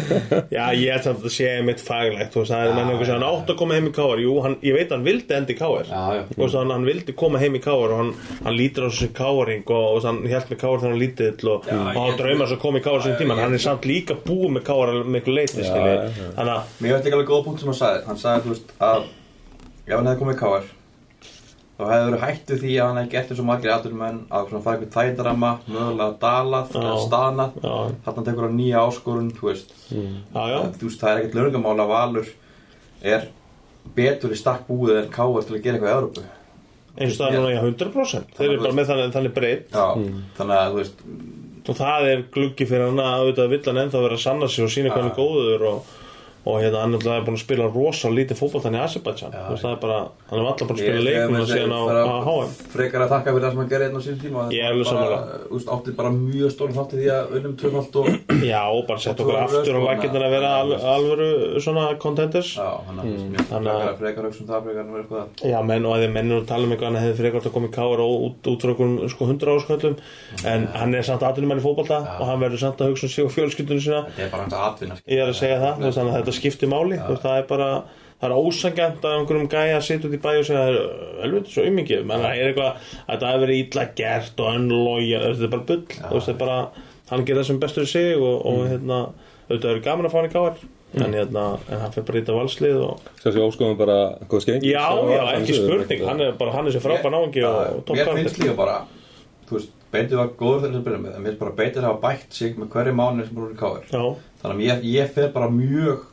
Já, ég held að þetta sé mitt faglegt. Þú veist, Það er menn einhvers að hann átt að koma heim í káar Jú, hann, ég veit að hann vildi endi í káar. Þú veist, hann, hann vildi koma heim í káar og hann, hann lítur á þessu káaring og, og hann held með káar þegar hann lítill og, Hann að káar en hann káar Þannig að hann Hann að ef hann hefði komið KR þá hefði verið hættu því að hann hefði gert og margir aldur menn að svona fara eitthvað þægdarama mögulega dalað, eða stanað Já. þarna tekur hann nýja áskorun þú veist, Já, já, þú veist það er ekkert lögungamál að Valur er betur í stakk búið en KR til að gera eitthvað í Európu eins og það er núna í 100% Þeir eru bara með þannig, þannig breytt Já, þannig að þú veist og það er gluggi fyrir hann að auðvitað vill hann ennþá vera að sanna sig og sína hann er góður og, og hérna hann er búin að spila rosa lítið fótboltan í Azerbaijan. Já. Þú veist, það er bara, hann er alltaf búin að spila leikuna síðan á, HM frekar að þakka fyrir það sem hann gerði einn á sín tíma. Ég er alveg þú veist, átti bara mjög stórum þátti því að unnum tvöfald og Já, og bara sett Og okkur aftur á lakirnar að vera al, alvöru svona contenders. Hann að mm. Þannig að- frekar, frekar hugsa um það frekar en vera eitthvað Já, menn og að því menn eru að tala um eitthvað hann hefði frekar átt að koma í káar og út, út frá okkur sko 100 ásköldum en hann er samt aðtunum það, skiptir máli. Veist, það er bara, það er ósangjant að einhverjum gæja að sitja út í bæ og segja það er helviti svo umingið, menn það er eitthvað að það hefur verið illa gert og önlója þetta er bara bull, veist, það er bara hann gerir það sem bestur sig og, og hérna, auðvitað er gaman að fá hann í káar en hérna, en hann fyrir bara í þetta valslið og Svo sé óskoðum bara góð skengi já, já, ekki spurning, hann er bara, hann er sér frábær náungi og Mér finnst líka bara Þú veist, Beitir var góður fyrir þess að byrja með en mér bara Beitir hafa bætt sig með hverju mánu sem búin í Já, Þannig að ég, ég fer bara mjög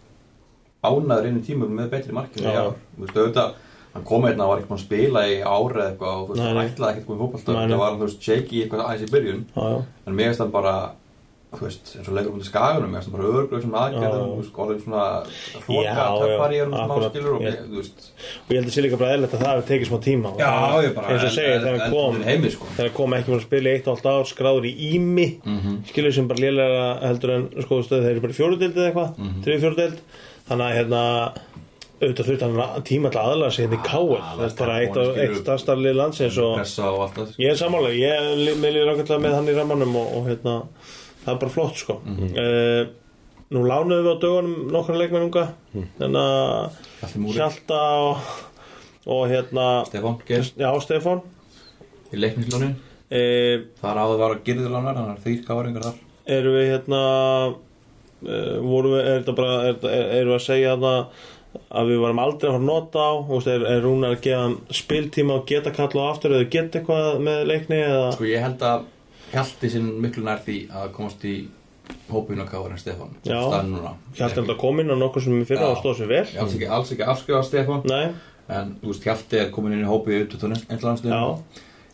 ánæður inn í tímum með markinu Já. Já, þú veist, auðvitað hann kom hérna og var búin að spila í ári eða eitthvað og þú veist, hann ætlaði ekkert komið nei. það var hann, þú veist, shaky eitthvað aðeins í byrjun. Já, já, en mér finnst hann bara þú veist, eins og leikur út í skagunum bara örglega sem aðgerðum veist, orðin svona áskilur og þú veist og ég held að sé líka bara eðlilegt að það hefur tekið smá tíma og Já, það- bara eins og segir, þegar kom sko. þegar kom ekki spila í eitt og allt ár skráður í ími Mhm. skilur sem bara lélega heldur en sko stöð þeir eru bara fjórudeld eða eitthvað mm. -hmm. fjórudeld þannig að hérna auðvitað þurft hann að- tíma til að aðlaga sig hérna í káir það er bara eitt, af- eitt stafstarlið landsins og og það ég er sammála ég meðlið rákvæmlega með hann í rammanum og, og hérna það er bara flott sko. Mm nú lánuðum við á dögunum nokkra leikmenn unga. Þannig að Hjalti Múri. Hjalta og, og hérna Stefán Geir. Já Stefán. Í leiknislónin e, þar áður var að girðurlánar hann er þrýr káringar þar. eru við hérna e, voru við, er þetta bara er, er, erum við að segja þarna að við varum aldrei að fara að nota á? Veist, er, er Rúnar að gefa spiltíma og geta kalla á aftur eða geta eitthvað með leikni eða sko ég held að Hjalti sinn miklu nær því að komast í hópinu á kárin Stefán Já. staðan núna. Hjalti er komin og nokkuð sem við fyrra Já. og stóð sér vel alls ekki, alls ekki afskrifa Stefán. Nei, en þú veist Hjalti er komin inn í út á já, einlandsliðinu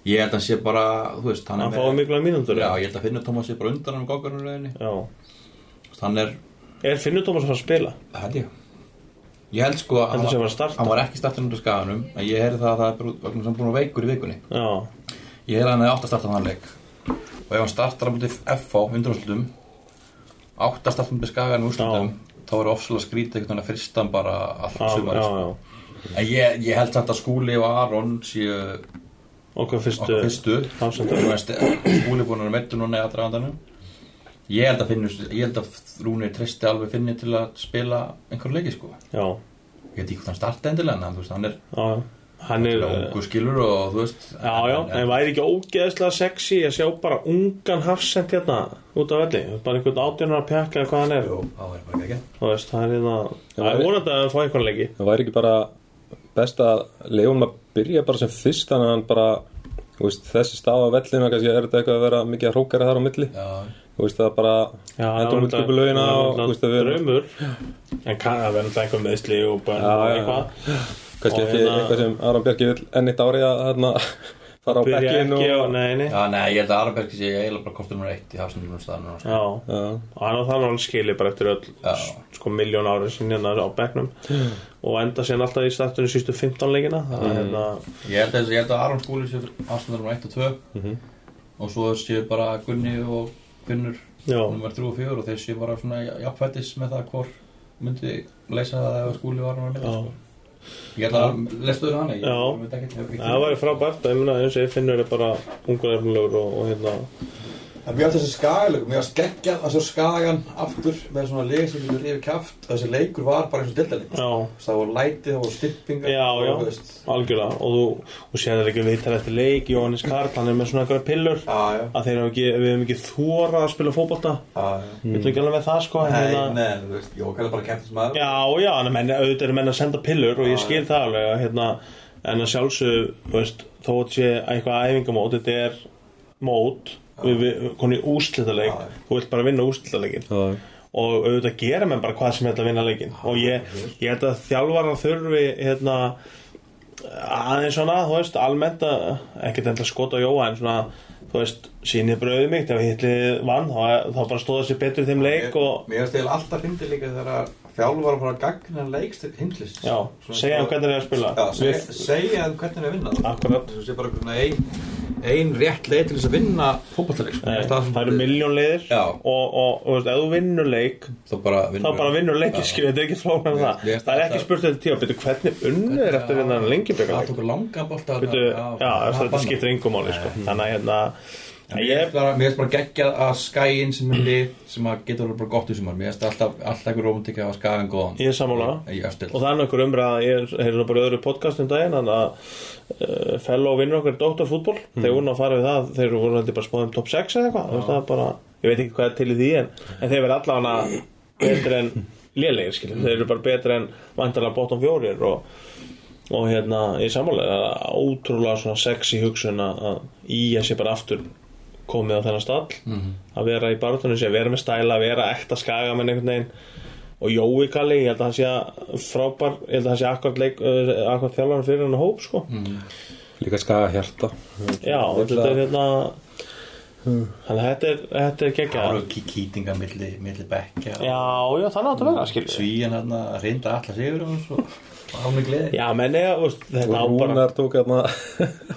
ég held að hann sé bara þú veist hann hann er fáið mikla mínútur. Já ég held að finna Tómas sé bara undan hann um gákarnurleginni já. hann er er Finnur Tómas að fara að spila? Það held ég. Ég held sko að hann að að hann var ekki út af skaganum en ég heyrði það að það er sem hann búin að veikur í vikunni. Já, Ég hef hann að átt að starta þann leik og ef hann startar á mútið FH undanúrslutum átt að starta mútið Skagan úrslutum þá er ofsalega skrítið einhvern veginn að fyrstan bara allt já, sumar sko. ég, ég held samt að Skúli og Aron séu okkar fyrstu, Skúli búin að meittur núna í aðdragandanum. Ég held að finnur ég held að Rúni tristi alveg finni til að spila einhver leiki sko. Já, ég veit ekki hvort hann starta endilega en hann er já, já. Hann er ungu skilur og þú veist Já, já, en væri ekki ógeðslega sexy að sjá bara ungan hafsend hérna út af velli, bara einhvern átjónar að pjaka eða hvað hann er, Jú, það er bara ekki þú veist, það er hérna það er vonandi að hann fá eitthvað leiki. Það væri ekki bara best að leiðum að byrja bara sem fyrst þannig að hann bara þú veist, þessi stað á vellinu kannski er þetta eitthvað að vera mikið að hrókara þar á milli? Já, þú veist það bara það endur var útköpu lögina og þú veist að við erum draumur. En kann að náttúrulega eitthvað meðsli og bara eitthvað kannski ekki hérna- eitthvað sem Aron Bjarki vil enn eitt ári að hérna, fara á byrja bekkin ekki og og, nei, nei. Já, nei, ég held að Araberg sé eiginlega bara kostur nummer eitt í hafsendunum staðinu Já, Já. og hann á það alveg skilið bara eftir öll Já. sko miljón árið sinni hérna á bekknum. Og enda síðan alltaf í startunum sístu 15 leikina þannig að hérna, Ég held að, ég held að Aron skúli sé hafsendunum nummer eitt og tvö. Og svo séu bara Gunni og Finnur já, nummer 3 og 4 og þeir séu bara svona jafnfættis með það hvor myndi leysa það ef skúli var hann já. Ég held að lestu þau hann Já. það væri frábært ég og ég finnur er bara ungur efnilegur og, og hérna En mér átt þessi skagalög, mér átt geggjað að svo skagan aftur með svona leik sem getur yfir kjaft. Þessi leikur var bara eins og dildaleg já, það voru lætið, það voru stippingar Já, já. þú veist, algjörlega. Og þú, og séðar ekki viðtal eftir leik Jóhannes Karl, hann er með svona eitthvað pillur Já, já, að þeir hafa ekki, við hefum ekki þórað að spila já við veitum ekki alveg með það sko Nei, hérna- nei, þú veist, Jókal er bara kæmtist maður Já, já, en menn, auðvitað eru menn að senda pillur og ég skil það alveg hérna, en að sjálfsög, þú veist, þó að sé eitthvað æfingamót, þetta er mót, við, við, koni úrslitaleik, Já. þú vilt bara vinna úrslitaleikin Já. og auðvitað gera menn bara hvað sem er að vinna leikin og ég, ég held að þjálfara þurfi, hérna, aðeins svona, þú veist, almennt að, ekkert enda skota á Jóa en svona, þú veist, sýnið bröðið mitt ef hitlið vann, þá, þá bara stóða sér betur í þeim leik og Mér finnst eða alltaf hindi líka þegar þjálfur var að gagna leikst heimslist Já, segja um hvernig þeir eru að spila. Já, segja, um hvernig þeir eru að vinna Akkurat. Það sé bara einhvern ein, ein rétt leið til þess að vinna fótballtaleik sko. Það, eru miljón leiðir og, og, og ef þú vinnur leik Þá bara þá bara vinnur skilja, þetta er ekki Mér- það. það er ekki spurt þetta tíu að byrja hvernig unnu er eftir lengi langa bolta Byrju, já, þetta skiptir engum máli sko. þannig að hérna ég, finnst bara, mér finnst bara geggjað að skæin sem er lið sem að getur alveg bara gott í sumar. Mér finnst alltaf, alltaf einhver romantík að skæin góðan. Ég er sammála. Og það er einhver umræða ég er nú bara öðru podcast um daginn þannig að uh, fellow vinnur okkar doktorfútból þeir voru nú að fara við það þeir voru heldur bara spáðum top 6 eða eitthvað. Er ég veit ekki hvað er til í því en, en þeir verða allavega betri en lélegir skilja, þeir eru bara betri en vantarlega bottom fjórir og, og hérna ég sammálega það er ótrúlega svona sexy hugsun að í að sé bara aftur komið á þennan stall. Að vera í barátunum sé, vera með stæla, vera ekta skaga með einhvern veginn. Og Jói Kalli, ég held að hann sé frábær, ég held að hann sé akkurat, leik, akkurat þjálfarinn fyrir hann hóp sko. líka skaga hjarta. Já, þetta er hérna þannig að þetta er, þetta er Það geggja voru ký- kýtingar milli, milli bekkja. Já, já, þannig átt að vera Svíjan hann að reynda alla sigur og svo Áni gleði já, menn ég, þetta á og bara Rúnar tók hérna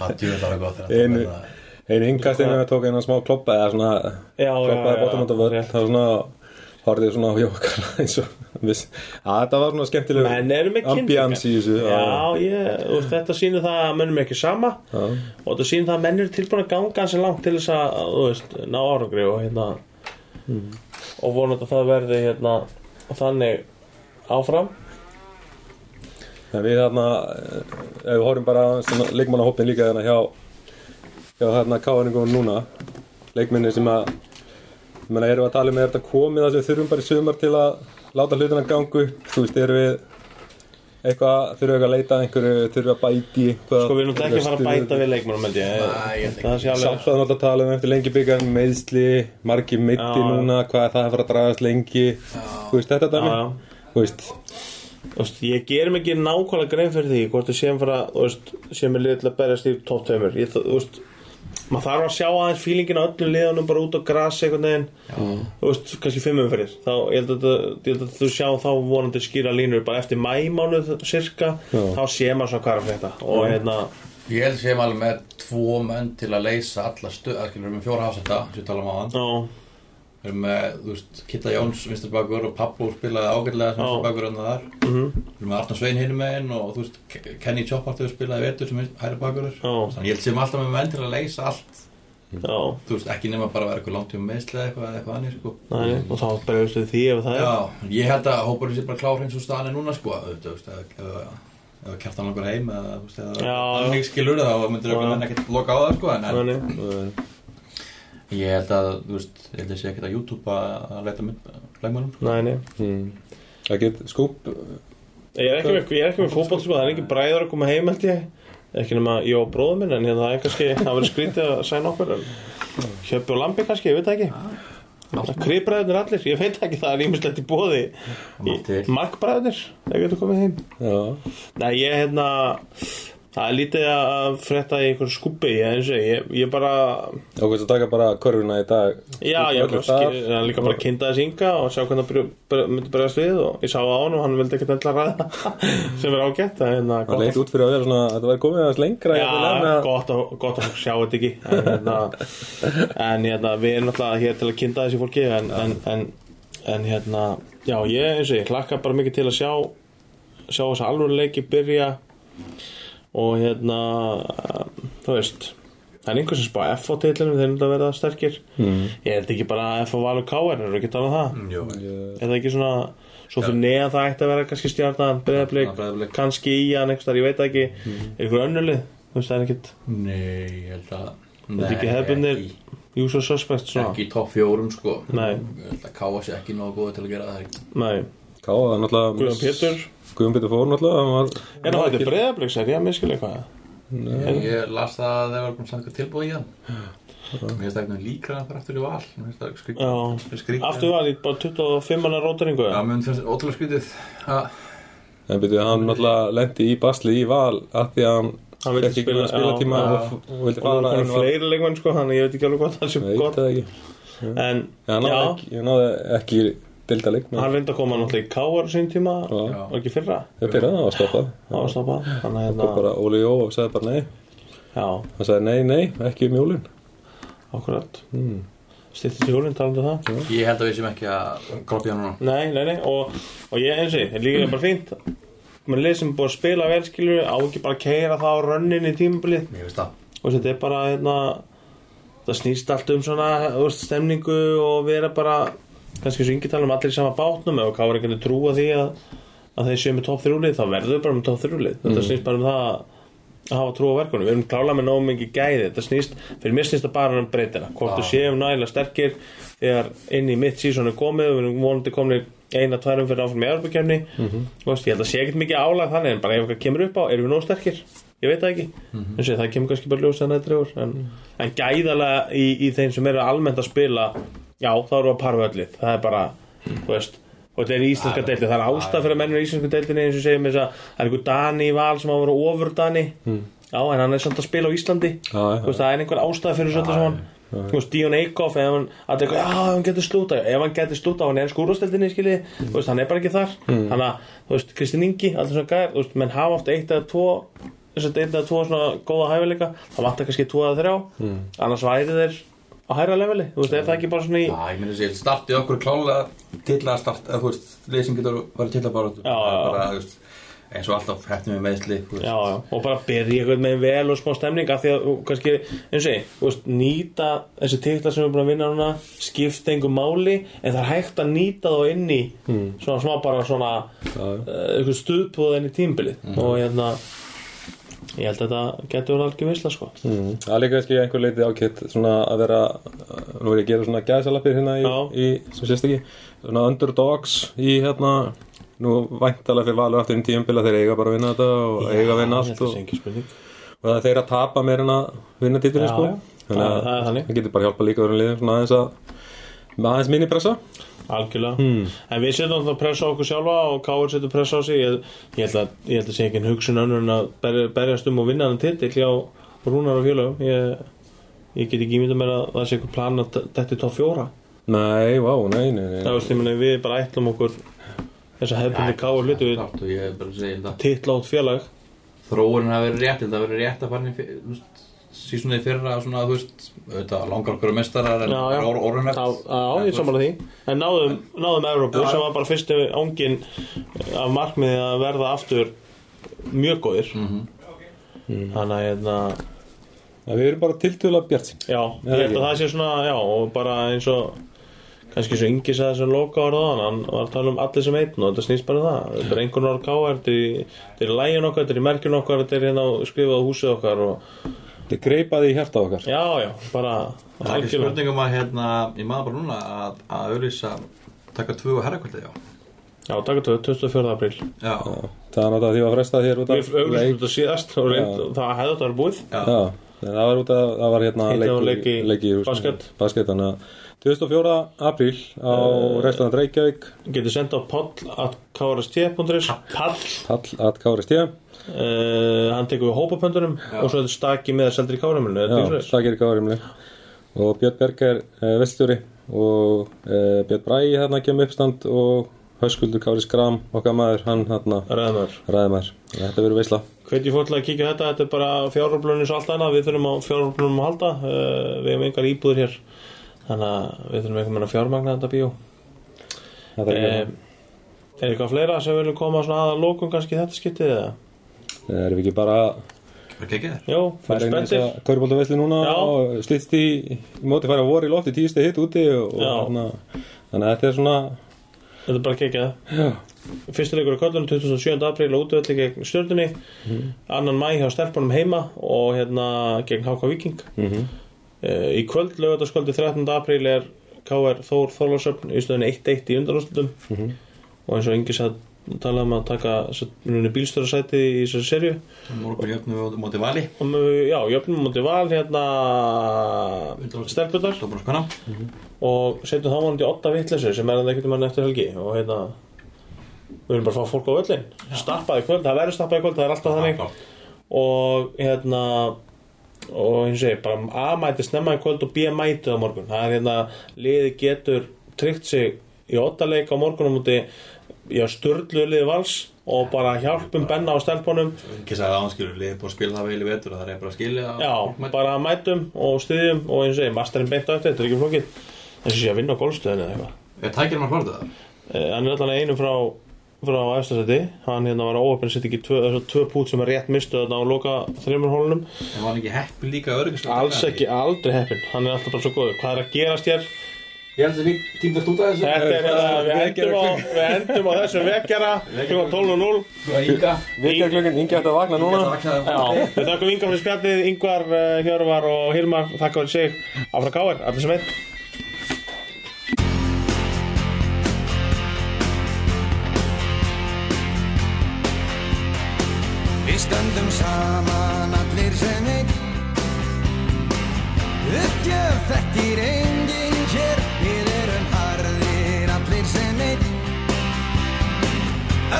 Það djúið það var gott þegar einu það einu hingastinu við tók eina smá kloppa eða svona kloppaði já, bóttamönda vörð rétt. það var svona horfði svona á jókala eins og að þetta var svona skemmtileg ambiance í þessu já, ég, þetta sýnir það að mönnum ekki sama. Já. og þetta sýnir það að menn eru tilbúin að ganga hansi langt til þess að, þú veist, ná árangri og hérna og vonandi að það verði hérna þannig áfram. En við eh, ef við horfum bara á svona leikmannahópin líka þarna hjá, hjá þarna káðningum núna, leikminni sem að, ég meina, erum við að tala um er þetta komið sem við þurfum bara í sumar til að láta hlutina gangu, þú veist, erum við eitthvað, þurfum við eitthvað að leita að einhverju, þurfum við að bæti eitthvað. sko við erum ekki að fara að bæta við leikmennum held ég, Samt að náttúrulega tala um eftir lengi byggjan, meðsli, margi mitti Já. núna, hvað er það að fara að dragast lengi, þú veist, þetta dæmi, Já, já. þú veist, Þú ég gerum ekki nákvæmlega grein fyrir því hvort við séum fara, þú veist, séum við að berjast í top 2 ég, þú veist, maður þarf að sjá aðeins fílingin á öllum liðunum bara út á grasi einhvern veginn, þú veist, kannski fimm umferðir, þá, ég held að, ég held að þú sjá þá vonandi skýra línur bara eftir mæmánuð cirka, Já. þá sé maður svona hvað er frétta. Og hérna, Ég held sem alveg með tvo menn til að leysa alla stöð skilur við með fjóra hafsenda sem við talum á hann já, Við erum með, þú veist, Kitta Jóns vinsturbakur og Pablo spilaði Já. vinsturbakur en það þar. Mhm, Við erum með Arnar Svein hinum meginn og þú veist Ke- Kenny Choppart hefur spilaði vetur sem hæri bakur. Já. Þannig ég held sem alltaf með menn til að leysa allt. Já, Þú veist, ekki nema bara að vera eitthvað langt í meðsli eða eitthvað, eða eitthvað annir sko. Og þá berjast við því ef það er, Já, ég held að hópurinn sé bara klár eins og staðan er núna sko. Þú veist, ef kjartan langar heim eða þú veist, eða ég held að, þú veist, ég held að sé ekkert að YouTube að að leita mynd leikmannum sko. nei, nei hmm. ekkert skúp, Ég er ekki með, ég er ekki með fótboll sko, það er ekki bræður að koma heim held ég ekki nema ég og bróður minn en hérna það er kannski, það verður skrítið að sæna okkur Hjöppi og Lambi kannski, ég veit það ekki Kribræðurnir allir, ég veit ekki það er ímislegt í bóði. Markbræðurnir, þeir getur komið heim já, Nei, ég hérna Það er lítið að frétta í einhver skúpi ég, ég, ég bara Og að taka bara körfuna í dag. Já, ég hann líka bara kynda þess ynga og sjá hvernig það myndi bregðast við og ég sá á hann og hann vildi ekkert endla ræða sem er ágætt hérna, Það gott leit að- út fyrir að vera svona að þetta væri komið aðeins lengra Já, að- gott að, gott að sjá þetta ekki en, hérna, en hérna, við erum náttúrulega hér til að kynna þessi fólki en, en, en, en hérna já, ég eins og ég hlakka bara mikið til að sjá sjá þess að alveg leiki byrja og hérna þú veist það er einhver sem spá F á titlinum þeir eru að verða sterkir. Mm. ég held ekki bara F á Val og K er ekki talað um það? Jú, er það ekki svona svo fyrir neðan það ætti að vera kannski stjarnan Breiðablik. kannski í hann einhvers þar, ég veit það ekki. Er ykkur önnulið, þú veist það er ekkit Nei, ég held að Þetta er ekki hefðbundir usual suspect svona. Ekki í topp fjórum sko. Nei. Ég held að káa sér ekki nógu góði til að gera það ekki Nei, Ká, það er náttúrulega Guðjón Pétur. Guðjón Pétur fór náttúrulega hann var, En það er breyðablik, sér ég að miskila eitthvað? Ég las það að þeir var að senda eitthvað tilbúið í hann. Mér finnst það eitthvað líkra að það fyrir aftur í val. Mér finnst það skrítið Já, skrítið. aftur var í bara 25 manna rótaringu Já, mér finnst það ótrúlega skrítið að En byrju, hann náttúrulega lendi í basli í val af því að hann Hann vildi spila- spila, spila tíma já, og, og vildi Og það fara er var- fleiri leikmenn sko, hann ég veit ekki alveg hvað það Ég veit gott. það ekki. En, hann náði ekki, hann náði ekki delta leik hann reyndi að koma náttúrulega í Káar sín tíma Já. og ekki fyrra. Þetta er það, það var stoppað Það var stoppað Þannig að Kom hérna, bara Óli Jó og sagði bara nei. Já, Hann sagði nei, nei, ekki um jólin. Akkurat. Mm. Stýttist jólinn talandi um það? Ég held að við sem ekki að grópa í hann núna. Nei, nei, nei, og, og ég eins og ég, það líka bara fínt. Með lið sem er búið að spila vel skilur á ekki bara að keira það á rönnin í tímabilið það. Og þetta er bara það kannski svo yngi tala um allir í sama bátnum ef hvað var einhvern veginn trúa því að, að þeir séu með topp þrjúlið þá verður þau bara með topp þrjúlið þetta snýst bara um það að að hafa trú á verkunum, við erum klála með nóg mikið gæði. Þetta snýst, fyrir mér snýst það bara um breytina. Hvort þú séum nægilega sterkir þegar inn í mitt sísón er komið við erum vonandi komin eina, tværum fyrir áfram í Europakefni mm -hmm. ég held að sé ekkert mikið álag þannig en bara ef eitthvað kemur upp á, erum við nóg sterkir? Ég veit það ekki, mm -hmm. það kemur kannski bara ljós að nættriður, en, en gæðalega í, í þeim sem eru almennt að spila já, þá eru að parfa öllið það er bara, þú veist og þetta er íslenska deildi, það er ástæð fyrir að mennur í íslenska deildinni eins og segjum þess að það er einhver Dani í val sem á að vera ofur Dani. Já, en hann er samt að spila á Íslandi. Þú veist, það er einhver ástæð fyrir sem hann Þú veist, Díon Eikhoff, ef hann að hann getur slúta ef hann getur slúta á hann er skúrastöldinni, skilji þú veist, hann er bara ekki þar. Þannig að, þú veist, Kristinn Ingi, alltaf svona þú veist, menn hafa oft eitt eða tvo að eitt eða tvo svona góða hæfileika. Það vantar kannski tvo eða þrjá. Annars væri þeir á hæra leveli. Þú veist, er það ekki bara svona í Já, ég myndi að segja, startið okkur klálega til að start, eða þú veist, leysing getur verið til að bara Já, já, já. bara, þú veist, eins og alltaf hættum við meðsli já, já, og bara byrja eitthvað með vel og smá stemning af því að kannski, eins og ég, nýta þessi titlar sem við erum búin að vinna núna skipta einhver máli en það er hægt að nýta þá inn í svona smá bara svona uh, eitthvað stuðpúða inn í tímbilið og hérna ég held að þetta getur verið algjör veisla sko Mm. Það er líka kannski einhver leiti ákett svona að vera, nú er ég að gera svona gæðsalappir hérna í, Já. í sem sést ekki, svona underdogs í hérna, nú væntalega fyrir valur aftur í tíumbila þeir eiga bara að vinna þetta og eiga að vinna allt og, og, það er þeir að tapa meir en að vinna títurinn Já, sko já. þannig að það getur bara hjálpa líka verið liðum svona aðeins að aðeins minni pressa algjörlega. En við setjum alltaf pressa á okkur sjálfa og Káur setur pressa á sig. Ég, ég held að ég held að sé ekki en hugsun önnur en að berja, berjast um og vinna hann titill hjá Rúnar og félögum. Ég, ég get ekki ímynda mér að það sé eitthvað plan að þetta er top fjóra. Nei, vá, nei, nei, nei. það veist, meina við bara ætlum okkur þess að hefðbundi Káur hlutu við Klárt og ég er bara að segja þetta titlátt félag. Þróunin hafi verið rétt, þetta hafi verið rétt að fara inn í sísunni fyrra svona, þú veist, auðvitað langar okkur að mestarar en orðunlegt Já, já, ég samanlega því. En náðum, náðum Evrópu sem var bara fyrstu ángin af markmiði að verða aftur mjög góðir. Þannig að hérna, Ja, við erum bara tiltölulega bjart sín já, ég held að það sé svona já, og bara eins og kannski svo Ingi sagði sem loka orða hann hann var að tala um allir sem einn og þetta snýst bara um það. Þetta er einhvern orð káar, þetta er í- þetta í lægin okkar, þetta er í merkjun okkar þetta er hérna á skrifað á húsið okkar og Þetta er greipaði í hjarta okkar. Já, já, bara Það er ekki spurningum að hérna, ég maður bara núna að, að auðlýsa taka tvö og herrakvöldi, já. Já, takk að 24. apríl. Já, Það er náttúrulega því að fresta þér út af Við auglýstum þetta síðast og reynd, það hefði þetta verið búið. Já, Já, en það var út af, það var hérna leik í leik í basket. Basket, þannig að 24. apríl á uh, Restaurant Reykjavík. getur senda á poll at uh, hann tekur við hópapöndunum og svo er þetta staki með Já, það gerir gáðurimli og Björn Berg er uh, veststjóri og uh, Björn Bræði hérna kemur uppstand og Höskuldur Kári Skram okkar maður, hann hérna ræðumar, þetta verður veisla. Hveit ég fór til að kíkja á þetta, þetta er bara fjáröflunum svo allt annað, við þurfum á fjáröflunum að halda. Við hefum engar íbúður hér þannig að við þurfum einhvern veginn að fjármagna þetta bíó. Þetta er eitthvað fleira sem viljum koma svona aða lókum kannski þetta skiptið eða? Erum við ekki bara færa inn þess spendir að Körbólta veisli núna Já. og slýtst í, í móti færa voru í lofti tíusti hitt úti og, og hérna, þannig að þetta er svona Þetta er bara kekjað já, Fyrsta leikur á köllunum 27. apríl á útvöldi gegn stjórnunni annan mæ hjá stelpunum heima og hérna gegn HK Viking mm uh, Í kvöld lögataskvöldi 13. apríl er KR Þór Þorlásöfn í stöðunni 1-1 í undanúslutum Mhm. og eins og Ingi satt tala um að taka bílstörasæti í þessari serju Morgun jöfnum móti vali. Og með, já, jöfnum mútið val hérna stelpunar bara skona og setjum þá vonandi åtta vitleysu sem er hann ekkert mann eftir helgi. Og hérna við viljum bara fá fólk á öllin stappaði kvöld, það verður stappaði kvöld, það er alltaf þannig. Og hérna og og ég, bara A mæti snemma í kvöld og B mæti á morgun. Það er hérna, liði getur tryggt sig í óttaleik á morgunum úti já, störlu liði vals og bara hjálpum Benna á stelpunum. Ekki sagði að hann skilur liðið búið að spila það vel í vetur það er bara að skilja já, bara mætum og styðjum og eins og ég, masterinn beint á eftir, þetta er ekki flókið. Eins og sé að vinna á golfstöðinu eða eitthvað. Er tækir maður hlórið það? Eh, hann er allan einum frá frá efstasæti, hann hérna var óöfn sitt ekki tvö, tvö pút sem er rétt mistu þarna á loka þreymur hólunum En var hann ekki heppi líka ekki, aldrei heppin, hann er alltaf bara svo góður. Hvað er að gerast hér? Ég held að við tímast út af þessu. Þetta er hérna, við endum á, við endum á þessum vekkjara klukkan 12.00 Þú að Inga. Vikjarklögin, Ingi ætti að vakna núna. Já, við þakkum Inga fyrir spjallið, Ingvar, uh, Hjörvar og Hilmar þakka fyrir sig. Áfram káir, allir sem einn. Við stöndum saman allir sem einn. Uppgjöf þekkir enginn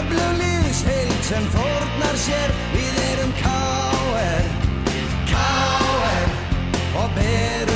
Öflugliðs heild sem fórnar sér Við erum K.R. K.R. Og berum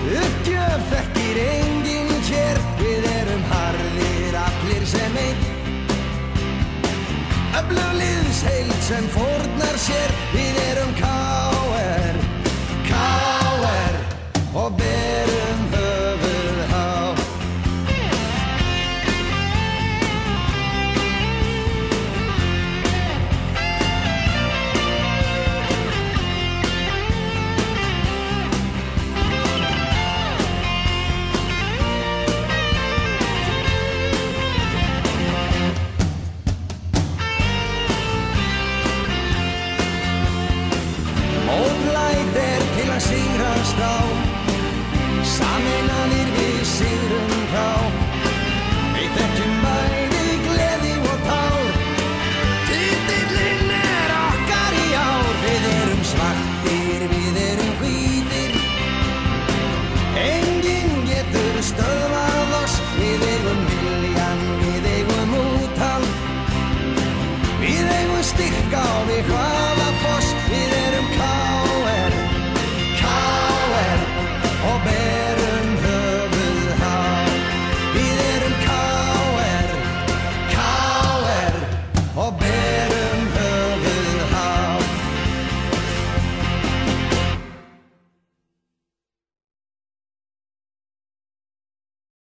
Uppgjöf þekkir enginn hér. Við erum harðir allir sem einn. Öflugliðs heild sem fórnar sér. Við